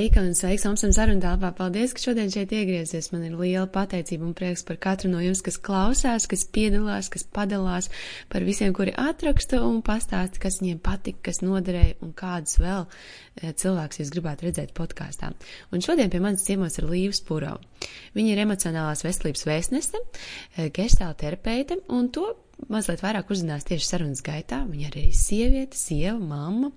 Sveika un sveiks Omsam Sarundālpā. Paldies, ka šodien šeit iegriezies. Man ir liela pateicība un prieks par katru no jums, kas klausās, kas piedalās, kas padalās, par visiem, kuri atraksta un pastāsta, kas viņiem patika, kas noderēja un kādus vēl eh, cilvēks jūs gribētu redzēt podkāstā. Un šodien pie manis ciemos ir Līva Spurau. Viņa ir emocionālās veselības vēstnese, eh, gestāla terapeite un to mazliet vairāk uzzinās tieši sarunas gaitā. Viņa arī ir sieviete, sieva, mamma,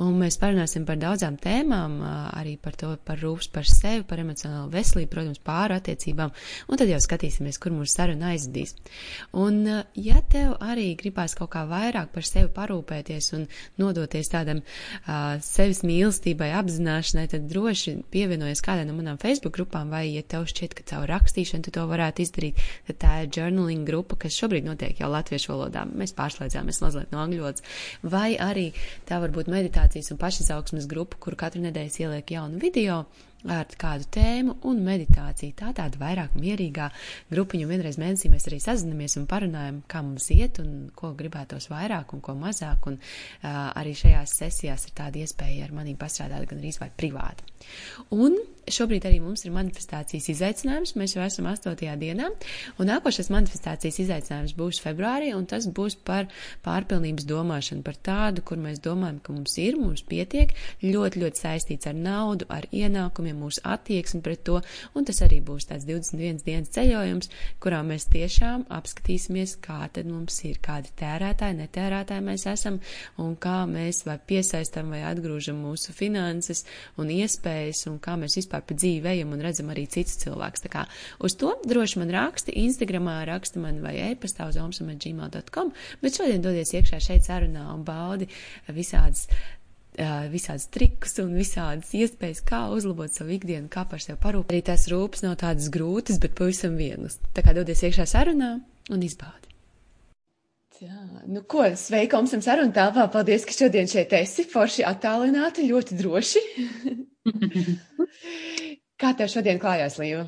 un mēs parunāsim par daudzām tēmām, arī par to, par rūpes par sevi, par emocionālu veselību, protams, pāru attiecībām, un tad jau skatīsimies, kur mūsu saruna aizdīs. Un, ja tev arī gribās kaut kā vairāk par sevi parūpēties un nodoties tādam uh, sevis mīlestībai, apzināšanai, tad droši pievienojies kādai no manām Facebook grupām, vai, ja tev šķiet, ka caur rakstīšanu tu to varētu izdarīt, tad tā ir journaling grupa, kas šobrīd notiek jau Latvijā latviešu valodā. Mēs pārslēdzāmies mazliet no angļu valodas. Vai arī tā var būt meditācijas un pašizaugsmes grupa, kur katru nedēļu ieliek jaunu video ar kādu tēmu un meditāciju. Tā tāda vairāk mierīgā grupiņa, vienreiz mēnesī mēs arī sazinamies un parunājam, kā mums iet un ko gribētos vairāk un ko mazāk, un uh, arī šajās sesijās ir tāda iespēja ar manī pastrādāt gan arī vai privāti. Un šobrīd arī mums ir manifestācijas izaicinājums. Mēs jau esam 8. dienā, un nākošais manifestācijas izaicinājums būs februārī, un tas būs par pārpilnības domāšanu, par tādu, kur mēs domājam, ka mums ir, mums pietiek, ļoti, ļoti saistīts ar naudu, ar ienākumiem, mūsu attieksmi pret to, un tas arī būs tāds 21 dienas ceļojums, kurā mēs tiešām apskatīsimies, kā tad mums ir, kādi tērētāji, netērētāji mēs esam, un kā mēs vai piesaistam vai atgrūžam mūsu finanses un iespējas, un kā mēs vispār pa dzīvi ejam un redzam arī citus cilvēkus. Tā kā uz to droši man raksti, Instagramā raksta man vai e-pastā uz omsam.gmail.com, bet šodien dodies iekšā šeit sarunā un baudi visādas visādas trikus un visādas iespējas, kā uzlabot savu ikdienu, kā par sevi parūpēt. Arī tās rūpes nav tādas grūtas, bet pavisam vienas. Tā kā dodies iekšā sarunā un izbaudi. Jā, nu ko, sveika, Omsam saruna telpā. Paldies, ka šodien šeit esi. Forši attālināti, ļoti droši. Kā tev šodien klājās, Līva?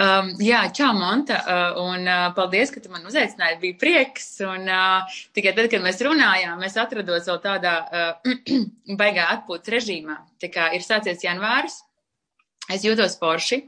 Um, jā, čau, Monta, uh, un uh, paldies, ka tu man uzaicināji. Bija prieks, un uh, tikai tad, kad mēs runājām, mēs atrados vēl tādā uh, baigā atpūtas režīmā. Tā kā ir sācies janvāris, es jūtos forši.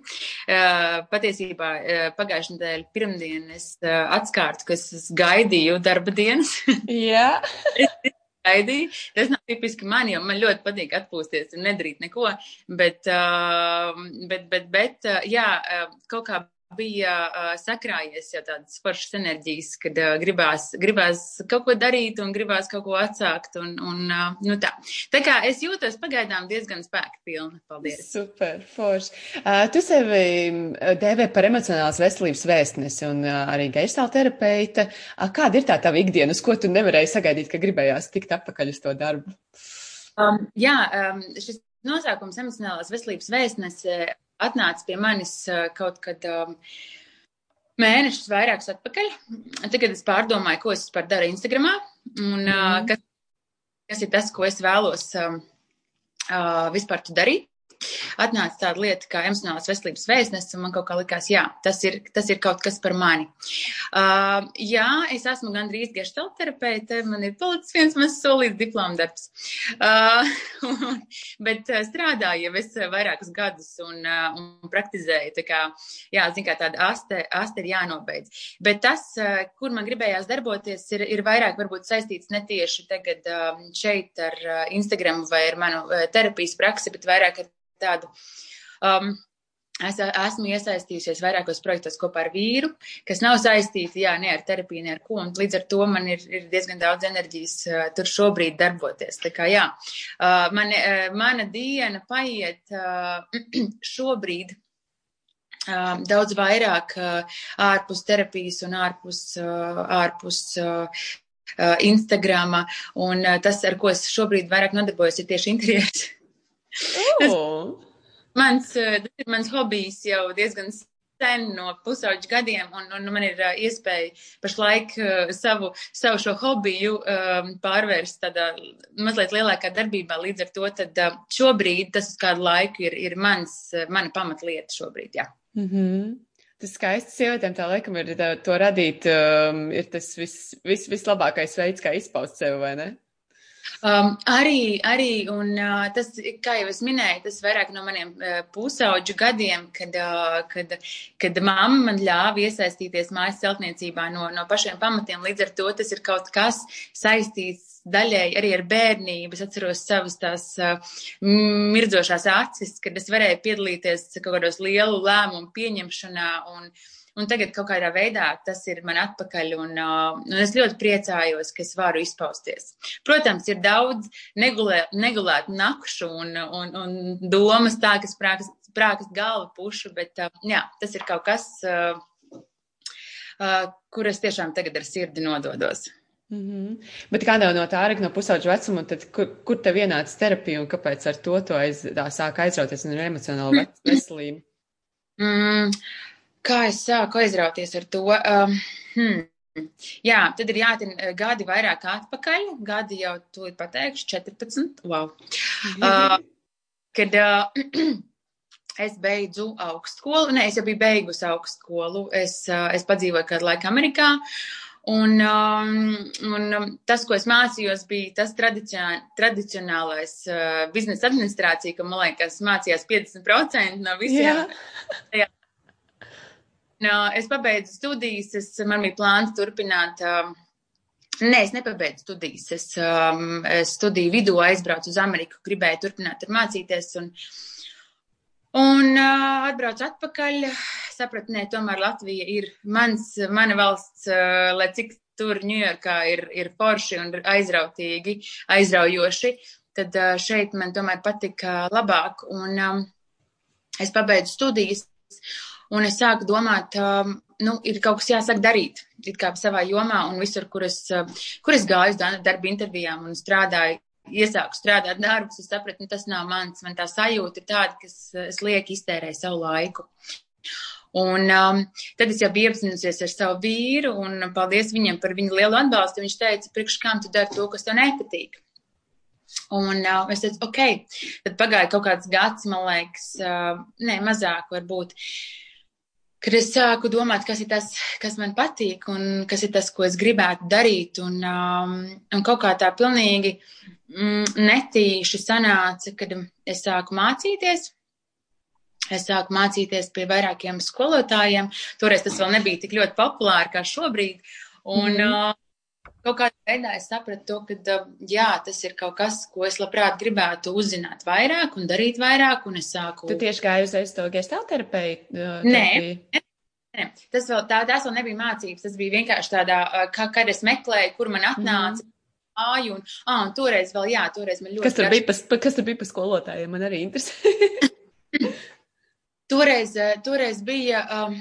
Uh, patiesībā uh, pagājušajā nedēļā pirmdien es uh, atskārtu, ka es gaidīju darba dienas. Jā. gaidīju. Tas nav tipiski man, jo man ļoti patīk atpūsties un nedarīt neko. Bet, uh, bet, bet, bet uh, jā, uh, kaut kā bija uh, sakrājies jau tādas foršas enerģijas, kad uh, gribās, gribās kaut ko darīt un gribās kaut ko atsākt. Un, un, uh, nu tā. tā kā es jūtos pagaidām diezgan spēka pilna. Paldies. Super, forši. Uh, tu sevi dēvē par emocionālas veselības vēstnesi un uh, arī geistāla terapeite. Uh, kāda ir tā tava ikdiena, uz ko tu nevarēji sagaidīt, ka gribējās tikt atpakaļ uz to darbu? Um, jā, um, šis nosaukums emocionālās veselības vēstnese atnāca pie manis uh, kaut kad um, mēnešus vairākus atpakaļ. Tagad es pārdomāju, ko es par daru Instagramā un mm. kas, kas ir tas, ko es vēlos um, uh, vispār darīt atnāca tāda lieta kā emocionālās veselības vēstnesis, un man kaut kā likās, jā, tas ir, tas ir kaut kas par mani. Uh, jā, es esmu gandrīz gestalterapeite, man ir palicis viens mazs solīts diplomdarbs, uh, bet uh, strādāju jau es vairākus gadus un, uh, un praktizēju, tā kā, jā, zin kā tāda aste, aste ir jānobeidz. Bet tas, uh, kur man gribējās darboties, ir, ir vairāk varbūt saistīts ne tieši tagad uh, šeit ar uh, Instagram vai ar manu uh, terapijas praksi, bet vairāk ar tādu. Um, Es esmu iesaistījusies vairākos projektos kopā ar vīru, kas nav saistīti jā, ne ar terapiju, ne ar ko. Līdz ar to man ir, ir diezgan daudz enerģijas uh, tur šobrīd darboties. Tā kā jā, uh, man, uh, mana diena paiet uh, šobrīd daudz vairāk ārpus terapijas un ārpus, ārpus Instagrama. Un tas, ar ko es šobrīd vairāk nodarbojos, ir tieši interjers. Oh. mans, eh, tas ir mans hobijs jau diezgan sen no pusauģu gadiem, un, un man ir uh, iespēja pašlaik uh, savu, savu šo hobiju um, pārvērst tādā mazliet lielākā darbībā. Līdz ar to tad uh, šobrīd tas uz kādu laiku ir, ir mans, mana pamatlieta šobrīd, jā. Mm -hmm. Tas skaisti sievietēm tā laikam ir tā, to radīt, um, ir tas vis, vis, vislabākais veids, kā izpaust sevi, vai ne? Um, arī, arī, un uh, tas, kā jau es minēju, tas vairāk no maniem uh, pusauģu gadiem, kad, uh, kad, kad mamma man ļāva iesaistīties mājas celtniecībā no, no pašiem pamatiem. Līdz ar to tas ir kaut kas saistīts daļēji arī ar bērnību. Es atceros savas tās uh, mirdzošās acis, kad es varēju piedalīties kaut kādos lielu lēmumu pieņemšanā un, uh, Un tagad kaut kādā veidā tas ir man atpakaļ, un, uh, un es ļoti priecājos, ka es varu izpausties. Protams, ir daudz negulē, negulētu nakšu un, un, un domas tā, kas prākas, prākas galva pušu, bet uh, jā, tas ir kaut kas, uh, kur es tiešām tagad ar sirdi nododos. Mm -hmm. Bet kādā no tā arī no pusauģa vecuma, tad kur, kur tev ienāca terapija un kāpēc ar to tu aiz, tā sāk aizrauties un ar emocionālu veselību? Mm, Kā es sāku aizrauties ar to? Um, hmm. Jā, tad ir jātina eh, gadi vairāk atpakaļ. Gadi jau tūlīt pateikšu, 14. Wow. Uh, kad uh, es beidzu augstskolu, ne, es jau biju beigusi augstskolu, es, uh, es padzīvoju kādu laiku Amerikā. Un, um, un um, tas, ko es mācījos, bija tas tradicionālais uh, biznesa administrācija, ka, man liekas, mācījās 50% no visiem. Yeah. Es pabeidzu studijas, es, man bija plāns turpināt. Um, Nē, es nepabeidzu studijas. Es, um, es studiju vidū aizbraucu uz Ameriku, gribēju turpināt tur mācīties. Un, un uh, atbraucu atpakaļ. Sapratu, nē, tomēr Latvija ir mans, mana valsts, uh, lai cik tur Ņujorkā ir, ir forši un aizrautīgi, aizraujoši, tad uh, šeit man tomēr patika labāk. Un um, es pabeidzu studijas. Un es sāku domāt, um, nu, ir kaut kas jāsāk darīt, it kā savā jomā un visur, kur es, uh, kur es gāju uz darba intervijām un strādāju, iesāku strādāt darbus, es sapratu, nu, tas nav mans, man tā sajūta ir tāda, ka es lieki iztērēju savu laiku. Un um, tad es jau biju iepazinusies ar savu vīru, un paldies viņam par viņu lielu atbalstu. Viņš teica, priekš kam tu dari to, kas tev nepatīk. Un uh, es teicu, ok, tad pagāja kaut kāds gads, man liekas, uh, ne, mazāk varbūt. Uh, kad es sāku domāt, kas ir tas, kas man patīk un kas ir tas, ko es gribētu darīt. Un, um, un kaut kā tā pilnīgi mm, netīši sanāca, kad es sāku mācīties. Es sāku mācīties pie vairākiem skolotājiem. Toreiz tas vēl nebija tik ļoti populāri kā šobrīd. Un, mm. uh, kaut kādā veidā es sapratu to, ka jā, tas ir kaut kas, ko es labprāt gribētu uzzināt vairāk un darīt vairāk, un es sāku. Tu tieši gāji uz to gestalterapiju? Nē, nē, tas vēl tā, tās vēl nebija mācības, tas bija vienkārši tādā, kā, kad es meklēju, kur man atnāca. Mm. Āju, un, ā, un toreiz vēl, jā, toreiz man ļoti. Kas tur, bija pa, kas tur bija pa skolotājiem? Man arī interesē. toreiz, toreiz bija. Um,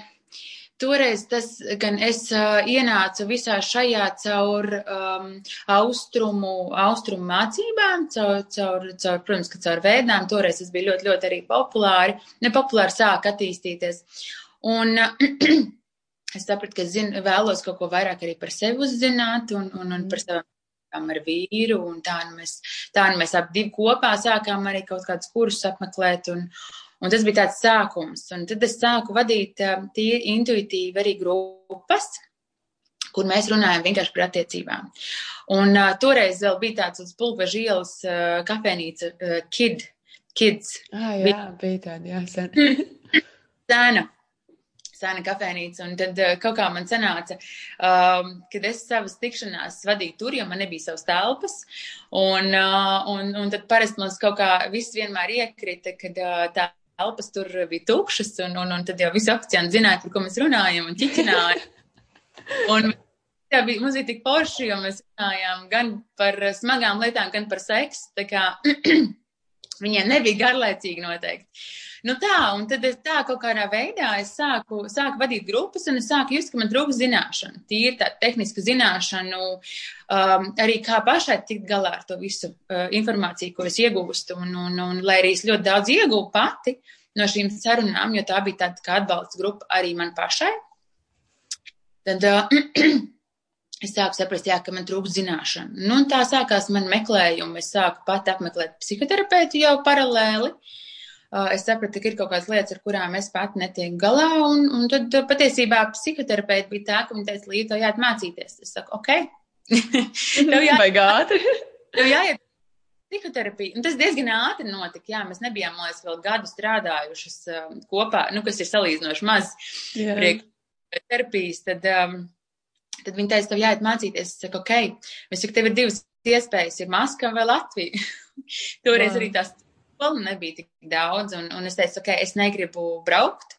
Toreiz tas gan es uh, ienācu visā šajā caur um, austrumu, austrumu mācībām, caur, caur, caur, protams, ka caur vēdām. Toreiz tas bija ļoti, ļoti arī populāri. Nepopulāri sāk attīstīties. Un es sapratu, ka zinu, vēlos kaut ko vairāk arī par sevi uzzināt un, un, un par savām ar vīru, tā nu mēs, tā nu mēs ap divi kopā sākām arī kaut kādus kursus apmeklēt, un, Un tas bija tāds sākums. Un tad es sāku vadīt tie intuitīvi arī grupas, kur mēs runājam vienkārši par attiecībām. Un uh, toreiz vēl bija tāds uz pulkveža ielas uh, kafēnīca uh, Kid, Kids. Ah, jā, bija, bija tāda, jā, sen. Sena. Sena kafēnīca, un tad uh, kaut kā man sanāca, um, kad es savas tikšanās vadīju tur, jo man nebija savas telpas, un, uh, un, un tad parasti mums kaut kā viss vienmēr iekrita, kad uh, tā telpas tur bija tukšas, un, un, un tad jau visi oficiāli zināja, par ko mēs runājam, un ķiķināja. un jā, bija, mums bija tik forši, jo mēs runājām gan par smagām lietām, gan par seksu. Tā kā viņiem nebija garlaicīgi noteikti. Nu tā, un tad es tā kaut kādā veidā sāku, sāku vadīt grupas, un es sāku just, ka man trūks zināšana. Tīri tā tehniska zināšana, um, arī kā pašai tikt galā ar to visu uh, informāciju, ko es iegūstu, un, un, un lai arī es ļoti daudz iegūstu pati no šīm sarunām, jo tā bija tāda kā atbalsta grupa arī man pašai. Tad uh, es sāku saprast, jā, ka man trūks zināšana. Nu, un tā sākās man meklējumi. Es sāku pat apmeklēt psihoterapeitu jau paralēli. Uh, es sapratu, ka ir kaut kādas lietas, ar kurām es pat netieku galā. Un, un tad patiesībā psihoterapeiti bija tā, ka viņi teica, Līta, jāiet mācīties. Es saku, ok. Tev jā... Vai gātri? Tev jāiet psihoterapija. Un tas diezgan ātri notika. Jā, mēs nebijām, man liekas, vēl gadu strādājušas um, kopā, nu, kas ir salīdzinoši maz terapijas. Tad, um, tad viņi teica, tev jāiet mācīties. Es saku, ok, es saku, tev ir divas iespējas, ir Maskava vai Latvija. Toreiz wow. arī tās skola nebija tik daudz, un, un es teicu, ok, es negribu braukt.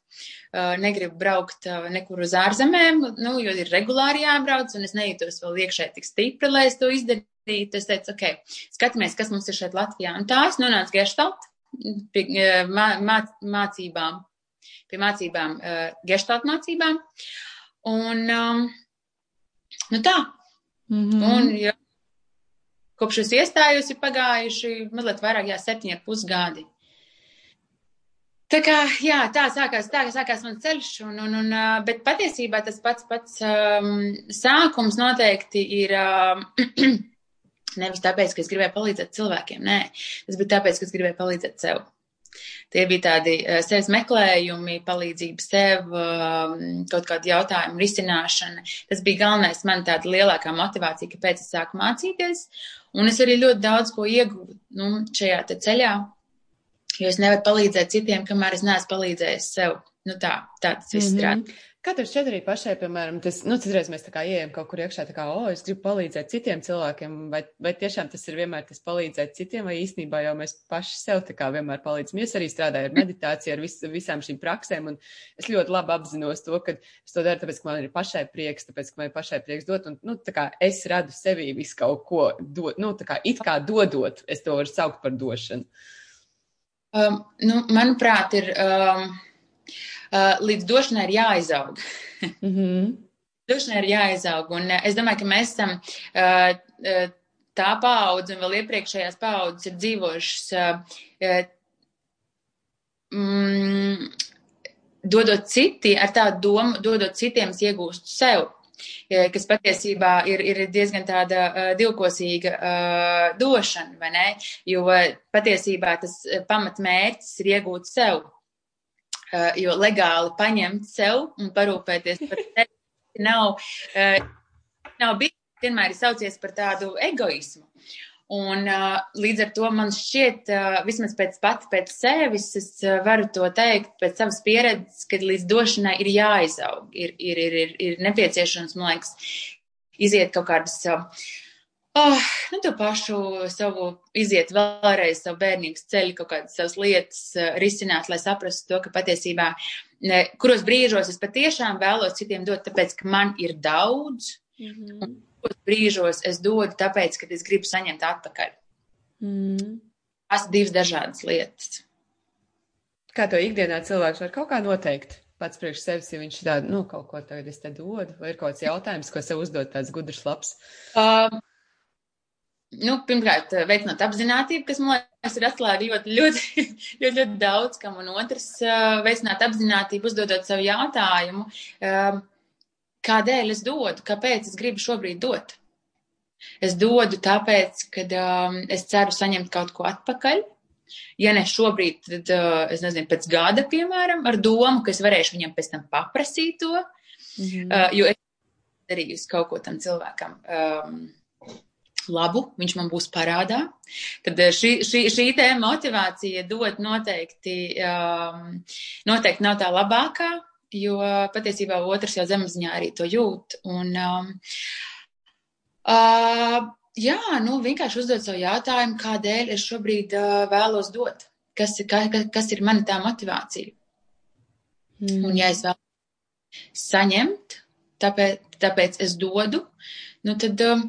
Uh, negribu braukt uh, nekur uz ārzemēm, nu, jo ir regulāri jābrauc, un es nejūtos vēl iekšē tik stipri, lai es to izdarītu es teicu, ok, skatāmies, kas mums ir šeit Latvijā. Un tā es nonācu geštalt pie eh, mā, mā, mācībām, pie mācībām, uh, geštalt mācībām. Un, um, nu tā. Mm -hmm. Un, ja, kopš es iestājos, ir pagājuši mazliet vairāk, jā, septiņi ar pusgadi. Tā kā, jā, tā sākās, tā sākās mans ceļš, un, un, un, bet patiesībā tas pats, pats um, sākums noteikti ir, um, Nevis tāpēc, ka es gribēju palīdzēt cilvēkiem, nē, tas bija tāpēc, ka es gribēju palīdzēt sev. Tie bija tādi uh, sevis meklējumi, palīdzība sev, uh, kaut kādu jautājumu risināšana. Tas bija galvenais man tāda lielākā motivācija, kāpēc es sāku mācīties. Un es arī ļoti daudz ko ieguvu nu, šajā ceļā, jo es nevaru palīdzēt citiem, kamēr es neesmu palīdzējis sev. Nu tā, tā tas viss strādā. Mm -hmm. Kā tev šķiet arī pašai, piemēram, tas, nu, citreiz mēs tā kā ieejam kaut kur iekšā, tā kā, o, es gribu palīdzēt citiem cilvēkiem, vai, vai tiešām tas ir vienmēr tas palīdzēt citiem, vai īstenībā jau mēs paši sev tā kā vienmēr palīdzam. Es arī strādāju ar meditāciju, ar vis, visām šīm praksēm, un es ļoti labi apzinos to, ka es to daru, tāpēc, ka man ir pašai prieks, tāpēc, ka man ir pašai prieks dot, un, nu, tā kā es radu sevī visu kaut ko, dot, nu, tā kā it kā dodot, es to varu saukt par došanu. Um, nu, manuprāt, ir. Um līdz došanai ir jāizaug. mm -hmm. Došanai ir jāizaug. Un uh, es domāju, ka mēs esam uh, tā paudze un vēl iepriekšējās paudzes ir dzīvojušas. Mm, dodot citi, ar tādu domu, dodot citiem, iegūst sev kas patiesībā ir, ir diezgan tāda uh, divkosīga uh, došana, vai ne? Jo patiesībā tas pamatmērķis ir iegūt sev. Eh, jo legāli paņemt sev un parūpēties par sevi nav, eh, nav bijis, vienmēr ir saucies par tādu egoismu. Un uh, līdz ar to man šķiet, uh, vismaz pēc pati pēc sevis, es uh, varu to teikt pēc savas pieredzes, ka līdz došanai ir jāizaug, ir, ir, ir, ir, ir nepieciešams, man liekas, iziet kaut kādas uh, oh, nu, to pašu savu iziet vēlreiz savu bērnības ceļu, kaut kādas savas lietas uh, risināt, lai saprastu to, ka patiesībā, ne, kuros brīžos es patiešām vēlos citiem dot, tāpēc, ka man ir daudz, mm -hmm. un kuros brīžos es dodu, tāpēc, ka es gribu saņemt atpakaļ. Mm -hmm. Tas divas dažādas lietas. Kā to ikdienā cilvēks var kaut kā noteikt? Pats priekš sevis, ja viņš tādu, nu, kaut ko tagad es te dodu, vai ir kaut kāds jautājums, ko sev uzdot tāds gudrs labs? Um, nu, pirmkārt, eh, veicināt apziņotību, kas man liekas, ir atslēga ļoti, ļoti, ļoti, ļoti daudz kam, un otrs, eh, veicināt apziņotību, uzdodot sev jautājumu, eh, kādēļ es dodu, kāpēc es gribu šobrīd dot. Es dodu tāpēc, ka um, es ceru saņemt kaut ko atpakaļ. Ja ne šobrīd, tad uh, es nezinu, pēc gada, piemēram, ar domu, ka es varēšu viņam pēc tam paprasīt to, mm -hmm. uh, jo es darījusi kaut ko tam cilvēkam. Um, labu, viņš man būs parādā. Tad eh, šī, šī, šī te motivācija dot noteikti, um, noteikti nav tā labākā, jo patiesībā otrs jau zemapziņā arī to jūt. Un, um, uh, jā, nu vienkārši uzdot savu jautājumu, kādēļ es šobrīd uh, vēlos dot, kas, ka, kas ir mana tā motivācija. Mm. Un ja es vēlos saņemt, tāpēc, tāpēc es dodu, nu tad um,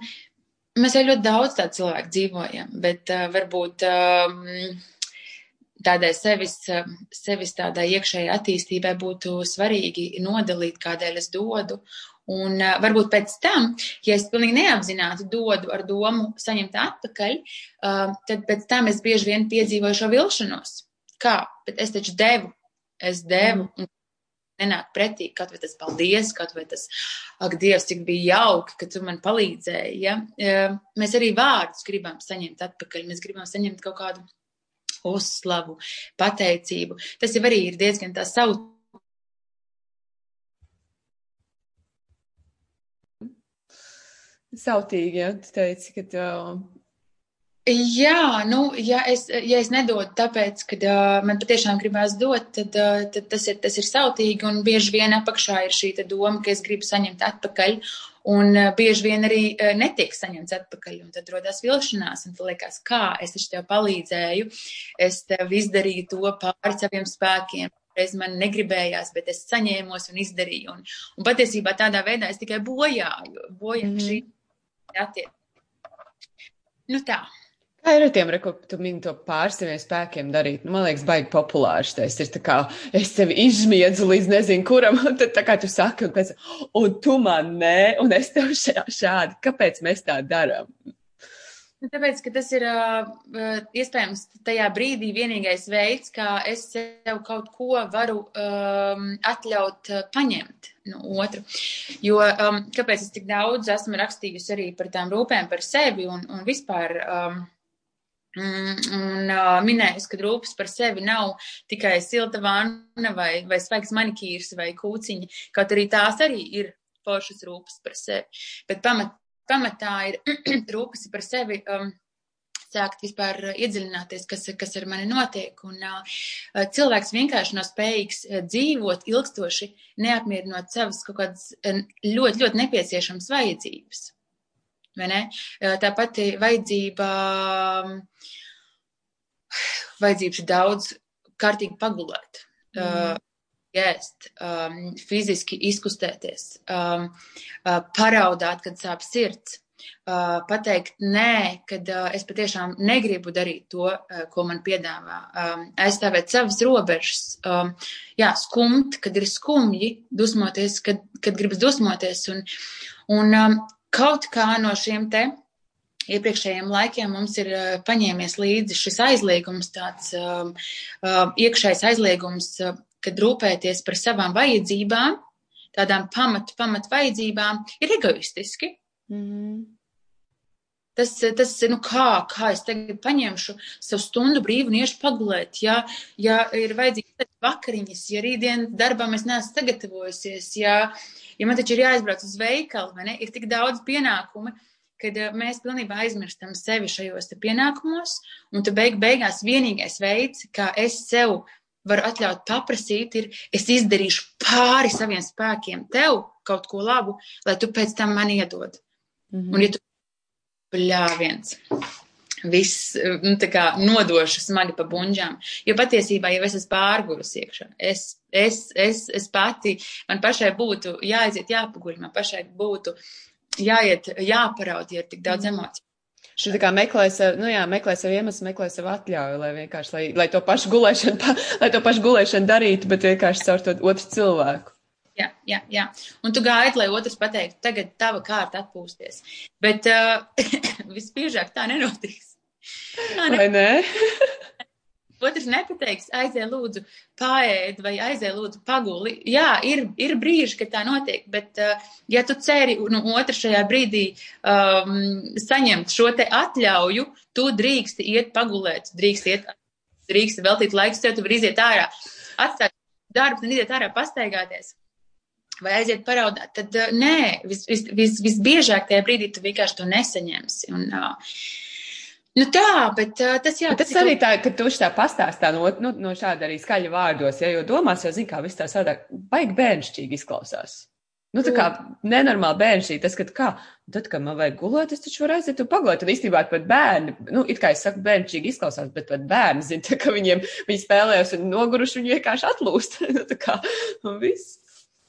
Mēs jau ļoti daudz tādu cilvēku dzīvojam, bet uh, varbūt um, tādai sevis, sevis tādai iekšējai attīstībai būtu svarīgi nodalīt, kādēļ es dodu. Un uh, varbūt pēc tam, ja es pilnīgi neapzināti dodu ar domu saņemt atpakaļ, uh, tad pēc tam es bieži vien piedzīvoju šo vilšanos. Kā? Bet es taču devu, es devu, un nenāk pretī, kaut vai tas paldies, kaut vai tas, ak, Dievs, cik bija jauki, ka tu man palīdzēji. Ja? Mēs arī vārdus gribam saņemt atpakaļ, mēs gribam saņemt kaut kādu uzslavu, pateicību. Tas jau arī ir diezgan tā savu. Sautīgi, ja tu teici, ka uh, Jā, nu, ja es, ja es nedodu tāpēc, ka uh, man patiešām gribās dot, tad, uh, tad tas, ir, tas ir sautīgi un bieži vien apakšā ir šī doma, ka es gribu saņemt atpakaļ. Un uh, bieži vien arī uh, netiek saņemts atpakaļ, un tad rodas vilšanās, un tad liekas, kā es tev palīdzēju, es tev izdarīju to pāri saviem spēkiem, reiz man negribējās, bet es saņēmos un izdarīju. Un, un patiesībā tādā veidā es tikai bojāju, bojāju mm -hmm. šī attiecība. Nu tā. Kā ir ar tiem, ko tu mini to pār saviem spēkiem darīt? Nu, man liekas, baigi populārs. Tas ir kā es tevi izmiedzu līdz nezinu kuram, un tad kā tu saki, un, pēc, un tu man nē, un es tev šā, šādi. Kāpēc mēs tā darām? Nu, tāpēc, ka tas ir uh, iespējams tajā brīdī vienīgais veids, kā es sev kaut ko varu um, atļaut uh, paņemt no otru. Jo um, kāpēc es tik daudz esmu rakstījusi arī par tām rūpēm par sevi un, un vispār. Um, un uh, minējis, ka rūpes par sevi nav tikai silta vanna vai, vai svaigs manikīrs vai kūciņa, kaut arī tās arī ir foršas rūpes par sevi. Bet pamat, pamatā ir rūpes par sevi. Um, sākt vispār iedziļināties, kas, kas ar mani notiek. Un uh, cilvēks vienkārši nav spējīgs dzīvot ilgstoši, neapmierinot savas kaut kādas ļoti, ļoti nepieciešamas vajadzības. Tā pati vajadzība, vajadzības daudz kārtīgi pagulēt, mm. ēst, um, fiziski izkustēties, um, uh, paraudāt, kad sāp sirds. Uh, pateikt nē, kad uh, es patiešām negribu darīt to, uh, ko man piedāvā. Um, aizstāvēt savas robežas, um, jā, skumt, kad ir skumji, dusmoties, kad, kad gribas dusmoties. Un, un um, kaut kā no šiem te iepriekšējiem laikiem mums ir uh, paņēmies līdzi šis aizliegums, tāds uh, uh, iekšējs aizliegums, uh, kad rūpēties par savām vajadzībām, tādām pamat, pamat vajadzībām, ir egoistiski. Mm. Tas, tas nu kā, kā es tagad paņemšu savu stundu brīvu un iešu pagulēt, ja, ja ir vajadzīgs vakariņas, ja rītdien darbā mēs neesam sagatavojusies, ja, ja man taču ir jāizbrauc uz veikalu, vai ne, ir tik daudz pienākumu, kad eh, mēs pilnībā aizmirstam sevi šajos te pienākumos, un tu beig, beigās vienīgais veids, kā es sev varu atļaut paprasīt, ir es izdarīšu pāri saviem spēkiem tev kaut ko labu, lai tu pēc tam man iedod. Mm -hmm. Un ja tu bļāviens. Viss, nu, tā kā nodošu smagi pa bunģām. Jo patiesībā jau es esmu pārgurusi iekšā. Es, es, es, es pati, man pašai būtu jāaiziet, jāpaguļ, man pašai būtu jāiet, jāparaud, ja ir tik daudz mm. emociju. Šī tā kā meklē sev, nu jā, meklē sev iemeslu, meklē sev atļauju, lai vienkārši, lai, lai to pašu gulēšanu, lai to pašu gulēšanu darītu, bet vienkārši caur to otru cilvēku. Jā, jā, jā. Un tu gaidi, lai otrs pateiktu, tagad tava kārta atpūsties. Bet uh, visbiežāk tā nenotiks. Tā ne... Vai nē? Otrs nepateiks, aizēj lūdzu pārēd vai aizēj lūdzu paguli. Jā, ir, ir brīži, kad tā notiek, bet uh, ja tu ceri nu, otra šajā brīdī um, saņemt šo te atļauju, tu drīksti iet pagulēt, drīksti iet, drīksti veltīt laiku sev, tu vari iziet ārā, atstāt darbu un iziet ārā pastaigāties vai aiziet paraudāt, tad uh, nē, vis, vis, vis, visbiežāk tajā brīdī tu vienkārši to nesaņemsi. Un, uh, Nu tā, bet uh, tas jā. Bet tas arī tā, ka tu tā pastāstā no, nu, no šāda arī skaļa vārdos, ja, jo domās jau zin, kā viss tā sādāk, baigi bērnšķīgi izklausās. Nu, tā kā nenormāli bērnšķīgi, tas, ka kā, tad, kad man vajag gulēt, es taču varu aiziet un pagulēt, tad īstenībā pat bērni, nu, it kā es saku, bērnšķīgi izklausās, bet pat bērni zina, ka viņiem, viņi spēlējas un noguruši, viņi vienkārši atlūst. nu, tā kā, un viss.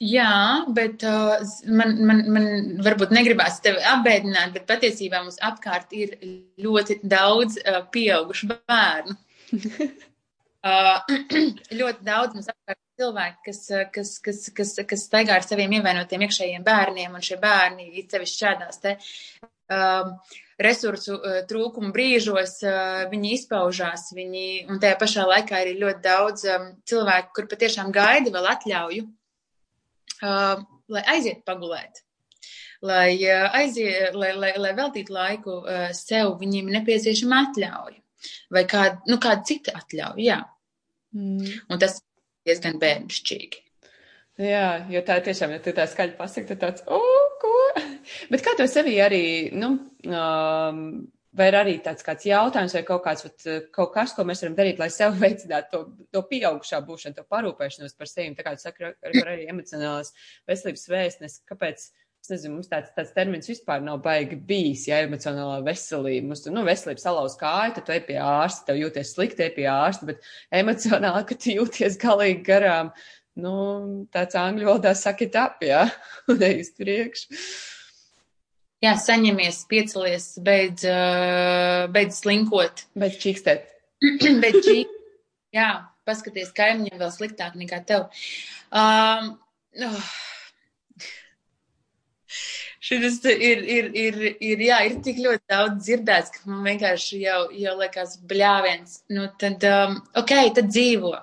Jā, bet uh, man, man, man varbūt negribās tevi apbēdināt, bet patiesībā mums apkārt ir ļoti daudz uh, pieaugušu bērnu. uh, ļoti daudz mums apkārt cilvēki, kas, kas, kas, kas, kas staigā ar saviem ievainotiem iekšējiem bērniem, un šie bērni ir sevi šādās te uh, resursu uh, trūkuma brīžos, uh, viņi izpaužās, viņi, un tajā pašā laikā ir ļoti daudz um, cilvēku, kur patiešām gaida vēl atļauju uh, lai aiziet pagulēt. Lai, uh, aizie, lai, lai, lai veltītu laiku uh, sev, viņiem ir nepieciešama atļauja. Vai kāda, nu, kāda cita atļauja, jā. Mm. Un tas diezgan bērnišķīgi. Jā, jo tā tiešām, ja tu tā skaļi pasaki, tad tāds, o, ko? Bet kā to sevi arī, nu, um, vai ir arī tāds kāds jautājums vai kaut kāds, vat, kaut kas, ko mēs varam darīt, lai sev veicinātu to, to pieaugušā būšanu, to parūpēšanos par sevi, tā kā tu saki, ar, ar arī emocionālās veselības vēstnes, kāpēc, es nezinu, mums tāds, tāds termins vispār nav baigi bijis, ja emocionālā veselība, mums, nu, veselība salauz kāju, tad tu ej pie ārsta, tev jūties slikti, ej pie ārsta, bet emocionāli, ka tu jūties galīgi garām, nu, tāds angļu valodā saka it up, jā, un ej uz priekšu. Jā, saņemies, piecelies, beidz, beidz slinkot. Beidz čīkstēt. beidz čīkstēt. Jā, paskaties, kaimiņiem vēl sliktāk nekā tev. Um, oh. Šis ir, ir, ir, ir, jā, ir tik ļoti daudz dzirdēts, ka man vienkārši jau, jau liekas bļāviens. Nu, tad, um, ok, tad dzīvo.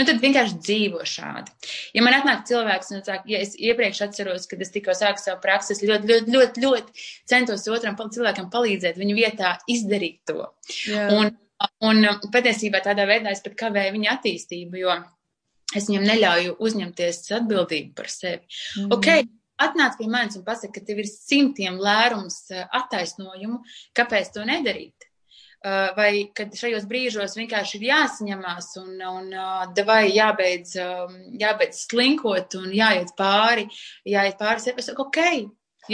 Nu, tad vienkārši dzīvo šādi. Ja man atnāk cilvēks un saka, ja es iepriekš atceros, kad es tikko sāku savu praksi, es ļoti, ļoti, ļoti, ļoti centos otram cilvēkam palīdzēt viņu vietā izdarīt to. Jā. Un, un patiesībā tādā veidā es pat kavēju viņa attīstību, jo es viņam neļauju uzņemties atbildību par sevi. Mm. Okay, atnāc pie manis un pasaka, ka tev ir simtiem lērums eh, attaisnojumu, kāpēc to nedarīt. Uh, vai kad šajos brīžos vienkārši ir jāsaņemās un, un uh, vai jābeidz, um, jābeidz slinkot un jāiet pāri, jāiet pāri sevi. Es saku, ok,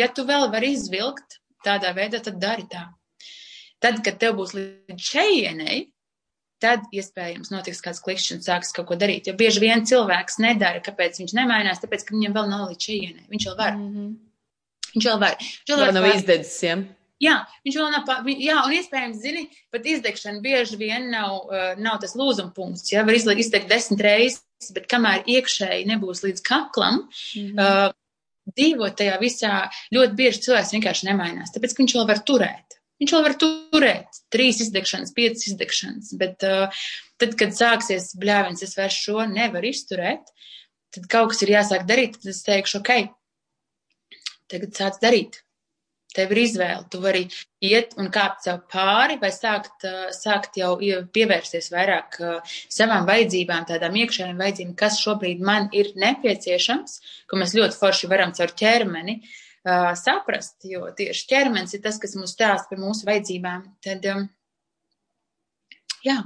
ja tu vēl vari izvilkt tādā veidā, tad dari tā. Tad, kad tev būs līdz šejienei, tad iespējams notiks kāds klikšķis un sāks kaut ko darīt. Jo bieži vien cilvēks nedara, kāpēc viņš nemainās, tāpēc, ka viņam vēl nav līdz šejienei. Viņš vēl var. Mm -hmm. Viņš vēl var. Viņš vēl var. Nav izdedzis, ja? Jā, viņš vēl nav, jā, un iespējams, zini, pat izdegšana bieži vien nav, uh, nav tas lūzuma punkts, jā, var izdegt desmit reizes, bet kamēr iekšēji nebūs līdz kaklam, mm -hmm. uh, dzīvot tajā visā, ļoti bieži cilvēks vienkārši nemainās, tāpēc, ka viņš vēl var turēt. Viņš vēl var turēt trīs izdegšanas, piecas izdegšanas, bet uh, tad, kad sāksies bļāviens, es vairs šo nevaru izturēt, tad kaut kas ir jāsāk darīt, tad es teikšu, ok, tagad sāc darīt Tev ir izvēle. Tu vari iet un kāpt sev pāri, vai sākt, sākt jau pievērsties vairāk savām vajadzībām, tādām iekšējām vajadzībām, kas šobrīd man ir nepieciešams, ko mēs ļoti forši varam caur ķermeni saprast, jo tieši ķermenis ir tas, kas mums stāsta par mūsu vajadzībām. Tad, Jā,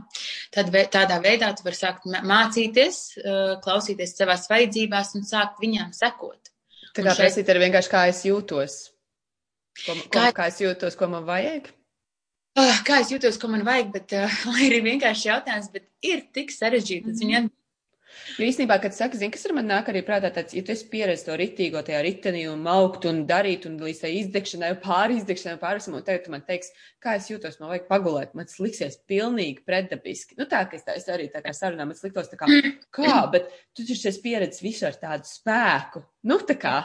tad tādā veidā tu vari sākt mācīties, klausīties savās vajadzībās un sākt viņām sekot. Tā kā šeit... prasīt arī vienkārši, kā es jūtos. Ko, ko, kā, kā es jūtos, ko man vajag? Oh, kā es jūtos, ko man vajag, bet uh, lai arī vienkārši jautājums, bet ir tik sarežģīti. Mm -hmm. Viņa... Jo īstenībā, kad saka, zini, kas ar man nāk arī prātā, tāds, ja tu esi pieredzējis to ritīgo tajā ritenī un maukt un darīt un līdz tai izdegšanai, pāri izdegšanai, pārisam, un tagad tu man teiks, kā es jūtos, man vajag pagulēt, man tas liksies pilnīgi pretdabiski. Nu tā, ka es tā, es arī tā kā sarunā, man liktos tā kā, kā, bet tu taču esi pieredzējis visu ar tādu spēku. Nu tā kā.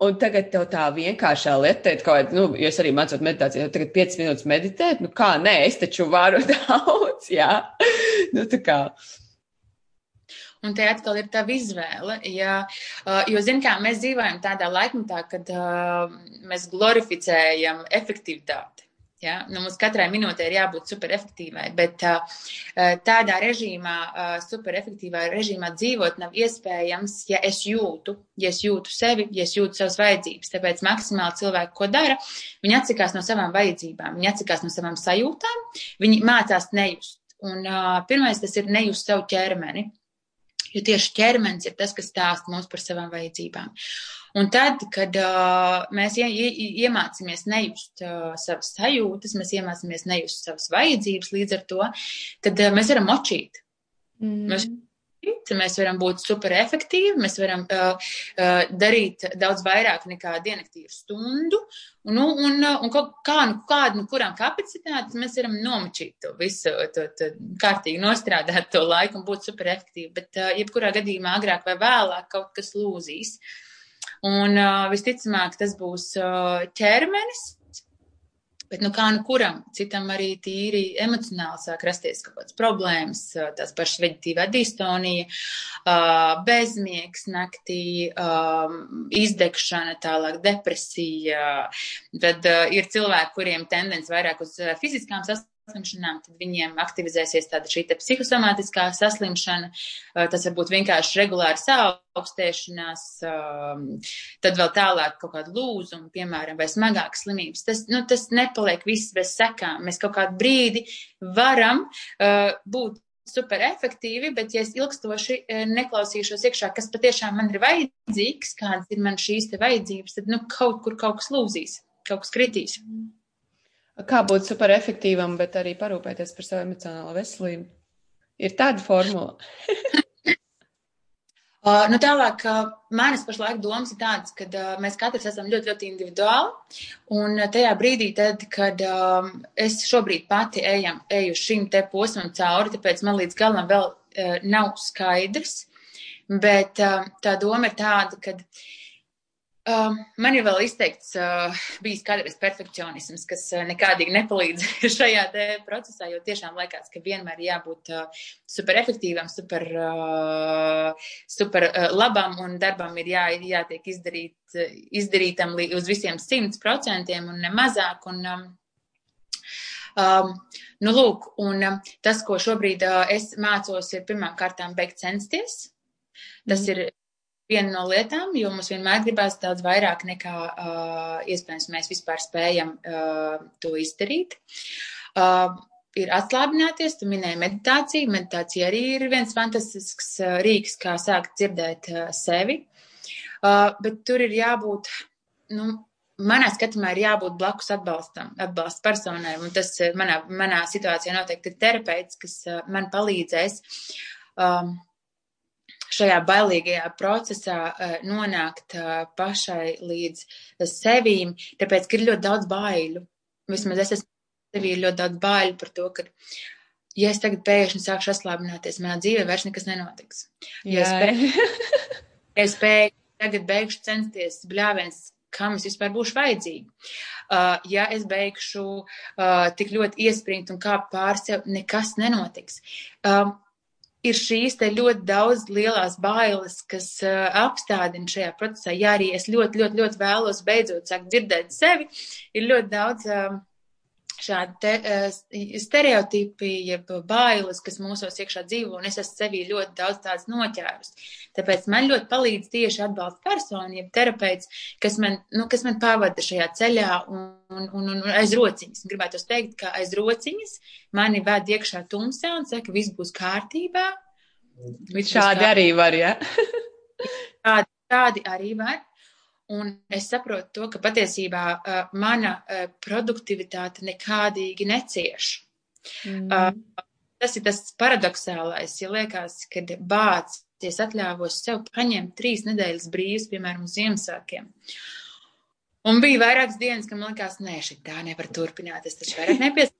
Un tagad tev tā vienkāršā lieta, ka, nu, ja es arī mācot meditāciju, jau tagad 5 minūtes meditēt, nu kā, nē, es taču varu daudz, jā. nu, tā kā. Un te atkal ir tā izvēle. Ja, jo, zin kā, mēs dzīvojam tādā laikmetā, kad uh, mēs glorificējam efektivitāti. Ja? Nu, mums katrai minūtei ir jābūt superefektīvai, bet uh, tādā režīmā, uh, superefektīvā režīmā dzīvot nav iespējams, ja es jūtu, ja es jūtu sevi, ja es jūtu savas vajadzības. Tāpēc maksimāli cilvēki, ko dara, viņi atsakās no savām vajadzībām, viņi atsakās no savām sajūtām, viņi mācās nejust. Un uh, pirmais tas ir nejust savu ķermeni. Jo tieši ķermenis ir tas, kas stāsta mums par savām vajadzībām. Un tad, kad uh, mēs ie, ie, iemācāmies nejust uh, savas sajūtas, mēs iemācāmies nejust savas vajadzības līdz ar to, tad uh, mēs varam močīt. Mm. Mēs, mēs varam būt super efektīvi, mēs varam uh, uh, darīt daudz vairāk nekā dienaktīvu stundu, un, nu, un, un kaut kā, nu, kādu, nu, kurām kapacitātes mēs varam nomačīt to visu, to, to kārtīgi nostrādāt to laiku un būt super efektīvi, bet uh, jebkurā gadījumā agrāk vai vēlāk kaut kas lūzīs. Uh, Un uh, visticamāk, tas būs uh, ķermenis. Bet, nu, kā nu kuram, citam arī tīri emocionāli sāk rasties kaut kādas problēmas, tās pašas veģetīvā distonija, bezmiegs naktī, izdegšana, tālāk depresija. Tad ir cilvēki, kuriem tendence vairāk uz fiziskām sastāvdaļām saslimšanām, tad viņiem aktivizēsies tāda šī psihosomātiskā saslimšana, tas var būt vienkārši regulāra saaugstēšanās, tad vēl tālāk kaut kāda lūzuma, piemēram, vai smagākas slimības. Tas, nu, tas nepaliek viss bez sekām. Mēs kaut kādu brīdi varam būt super efektīvi, bet ja es ilgstoši neklausīšos iekšā, kas patiešām man ir vajadzīgs, kādas ir man šīs te vajadzības, tad nu, kaut kur kaut kas lūzīs, kaut kas kritīs. Kā būt super efektīvam, bet arī parūpēties par savu emocionālo veselību? Ir tāda formula. Uh, nu tālāk, uh, manas pašlaik domas ir tādas, ka uh, mēs katrs esam ļoti, ļoti individuāli. Un uh, tajā brīdī, tad, kad uh, es šobrīd pati ejam, eju šim te posmam cauri, tāpēc man līdz galam vēl uh, nav skaidrs. Bet uh, tā doma ir tāda, ka uh, man ir vēl izteikts uh, bijis kādreiz perfekcionisms, kas uh, nekādīgi nepalīdz šajā procesā, jo tiešām liekas, ka vienmēr jābūt uh, super efektīvam, super, uh, super uh, labam un darbam ir jā, jātiek izdarīt, uh, izdarītam uz visiem simt procentiem un ne mazāk. Un, um, Um, nu, lūk, un um, tas, ko šobrīd uh, es mācos, ir pirmām kārtām beigt censties. Tas mm. ir viena no lietām, jo mums vienmēr gribās daudz vairāk nekā uh, iespējams mēs vispār spējam uh, to izdarīt. Uh, ir atslābināties, tu minēji meditāciju. Meditācija arī ir viens fantastisks uh, rīks, kā sākt dzirdēt uh, sevi. Uh, bet tur ir jābūt, nu, manā skatījumā ir jābūt blakus atbalstam, atbalsta personai. Un tas manā, manā situācijā noteikti ir terapeits, kas uh, man palīdzēs. Um, šajā bailīgajā procesā uh, nonākt uh, pašai līdz sevīm, tāpēc, ka ir ļoti daudz baiļu. Vismaz es esmu sevī ļoti daudz baiļu par to, ka, ja es tagad pēkšņi sākšu atslābināties, manā dzīvē vairs nekas nenotiks. Ja es, pēkšņi, es pēkšņi tagad beigšu censties bļāviens, kam es vispār būšu vajadzīga. Uh, ja es beigšu uh, tik ļoti iespringt un kāpt pār sev, nekas nenotiks. Um, ir šīs te ļoti daudz lielās bailes, kas uh, apstādina šajā procesā. Ja arī es ļoti, ļoti, ļoti vēlos beidzot sākt dzirdēt sevi, ir ļoti daudz uh, šādi te, uh, stereotipi, jeb bailes, kas mūsos iekšā dzīvo, un es esmu sevī ļoti daudz tādas noķērus. Tāpēc man ļoti palīdz tieši atbalsta persona, jeb terapeits, kas man, nu, kas man pavada šajā ceļā un, un, un, un aiz rociņas. Gribētu teikt, ka aiz rociņas mani ved iekšā tumsā un saka, viss būs kārtībā. Viss šādi kārtībā. arī var, ja? tādi, tādi arī var. Un es saprotu to, ka patiesībā uh, mana uh, produktivitāte nekādīgi necieš. Mm. Uh, tas ir tas paradoxālais, ja liekas, kad bāc, es atļāvos sev paņemt trīs nedēļas brīvs, piemēram, uz Ziemassvētkiem. Un bija vairākas dienas, kad man likās, nē, šī tā nevar turpināt, es taču vairāk nepies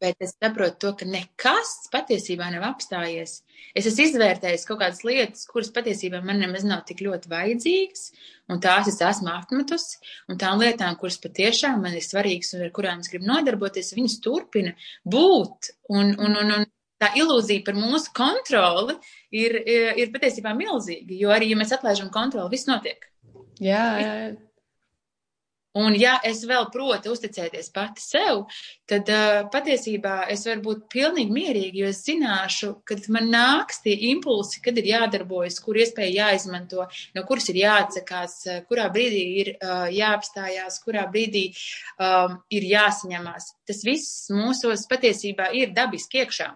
bet es saprotu to, ka nekas patiesībā nav apstājies. Es esmu izvērtējis kaut kādas lietas, kuras patiesībā man nemaz nav tik ļoti vajadzīgas, un tās es esmu apmetusi, un tām lietām, kuras patiešām man ir svarīgas un ar kurām es gribu nodarboties, viņas turpina būt. Un, un, un, un tā ilūzija par mūsu kontroli ir, ir, patiesībā milzīga, jo arī, ja mēs atlaižam kontroli, viss notiek. Jā, jā. Un, ja es vēl protu uzticēties pati sev, tad uh, patiesībā es varu būt pilnīgi mierīga, jo es zināšu, kad man nāks tie impulsi, kad ir jādarbojas, kur iespēja jāizmanto, no kuras ir jāatsakās, kurā brīdī ir uh, jāapstājās, kurā brīdī um, ir jāsaņemās. Tas viss mūsos patiesībā ir dabiski iekšā.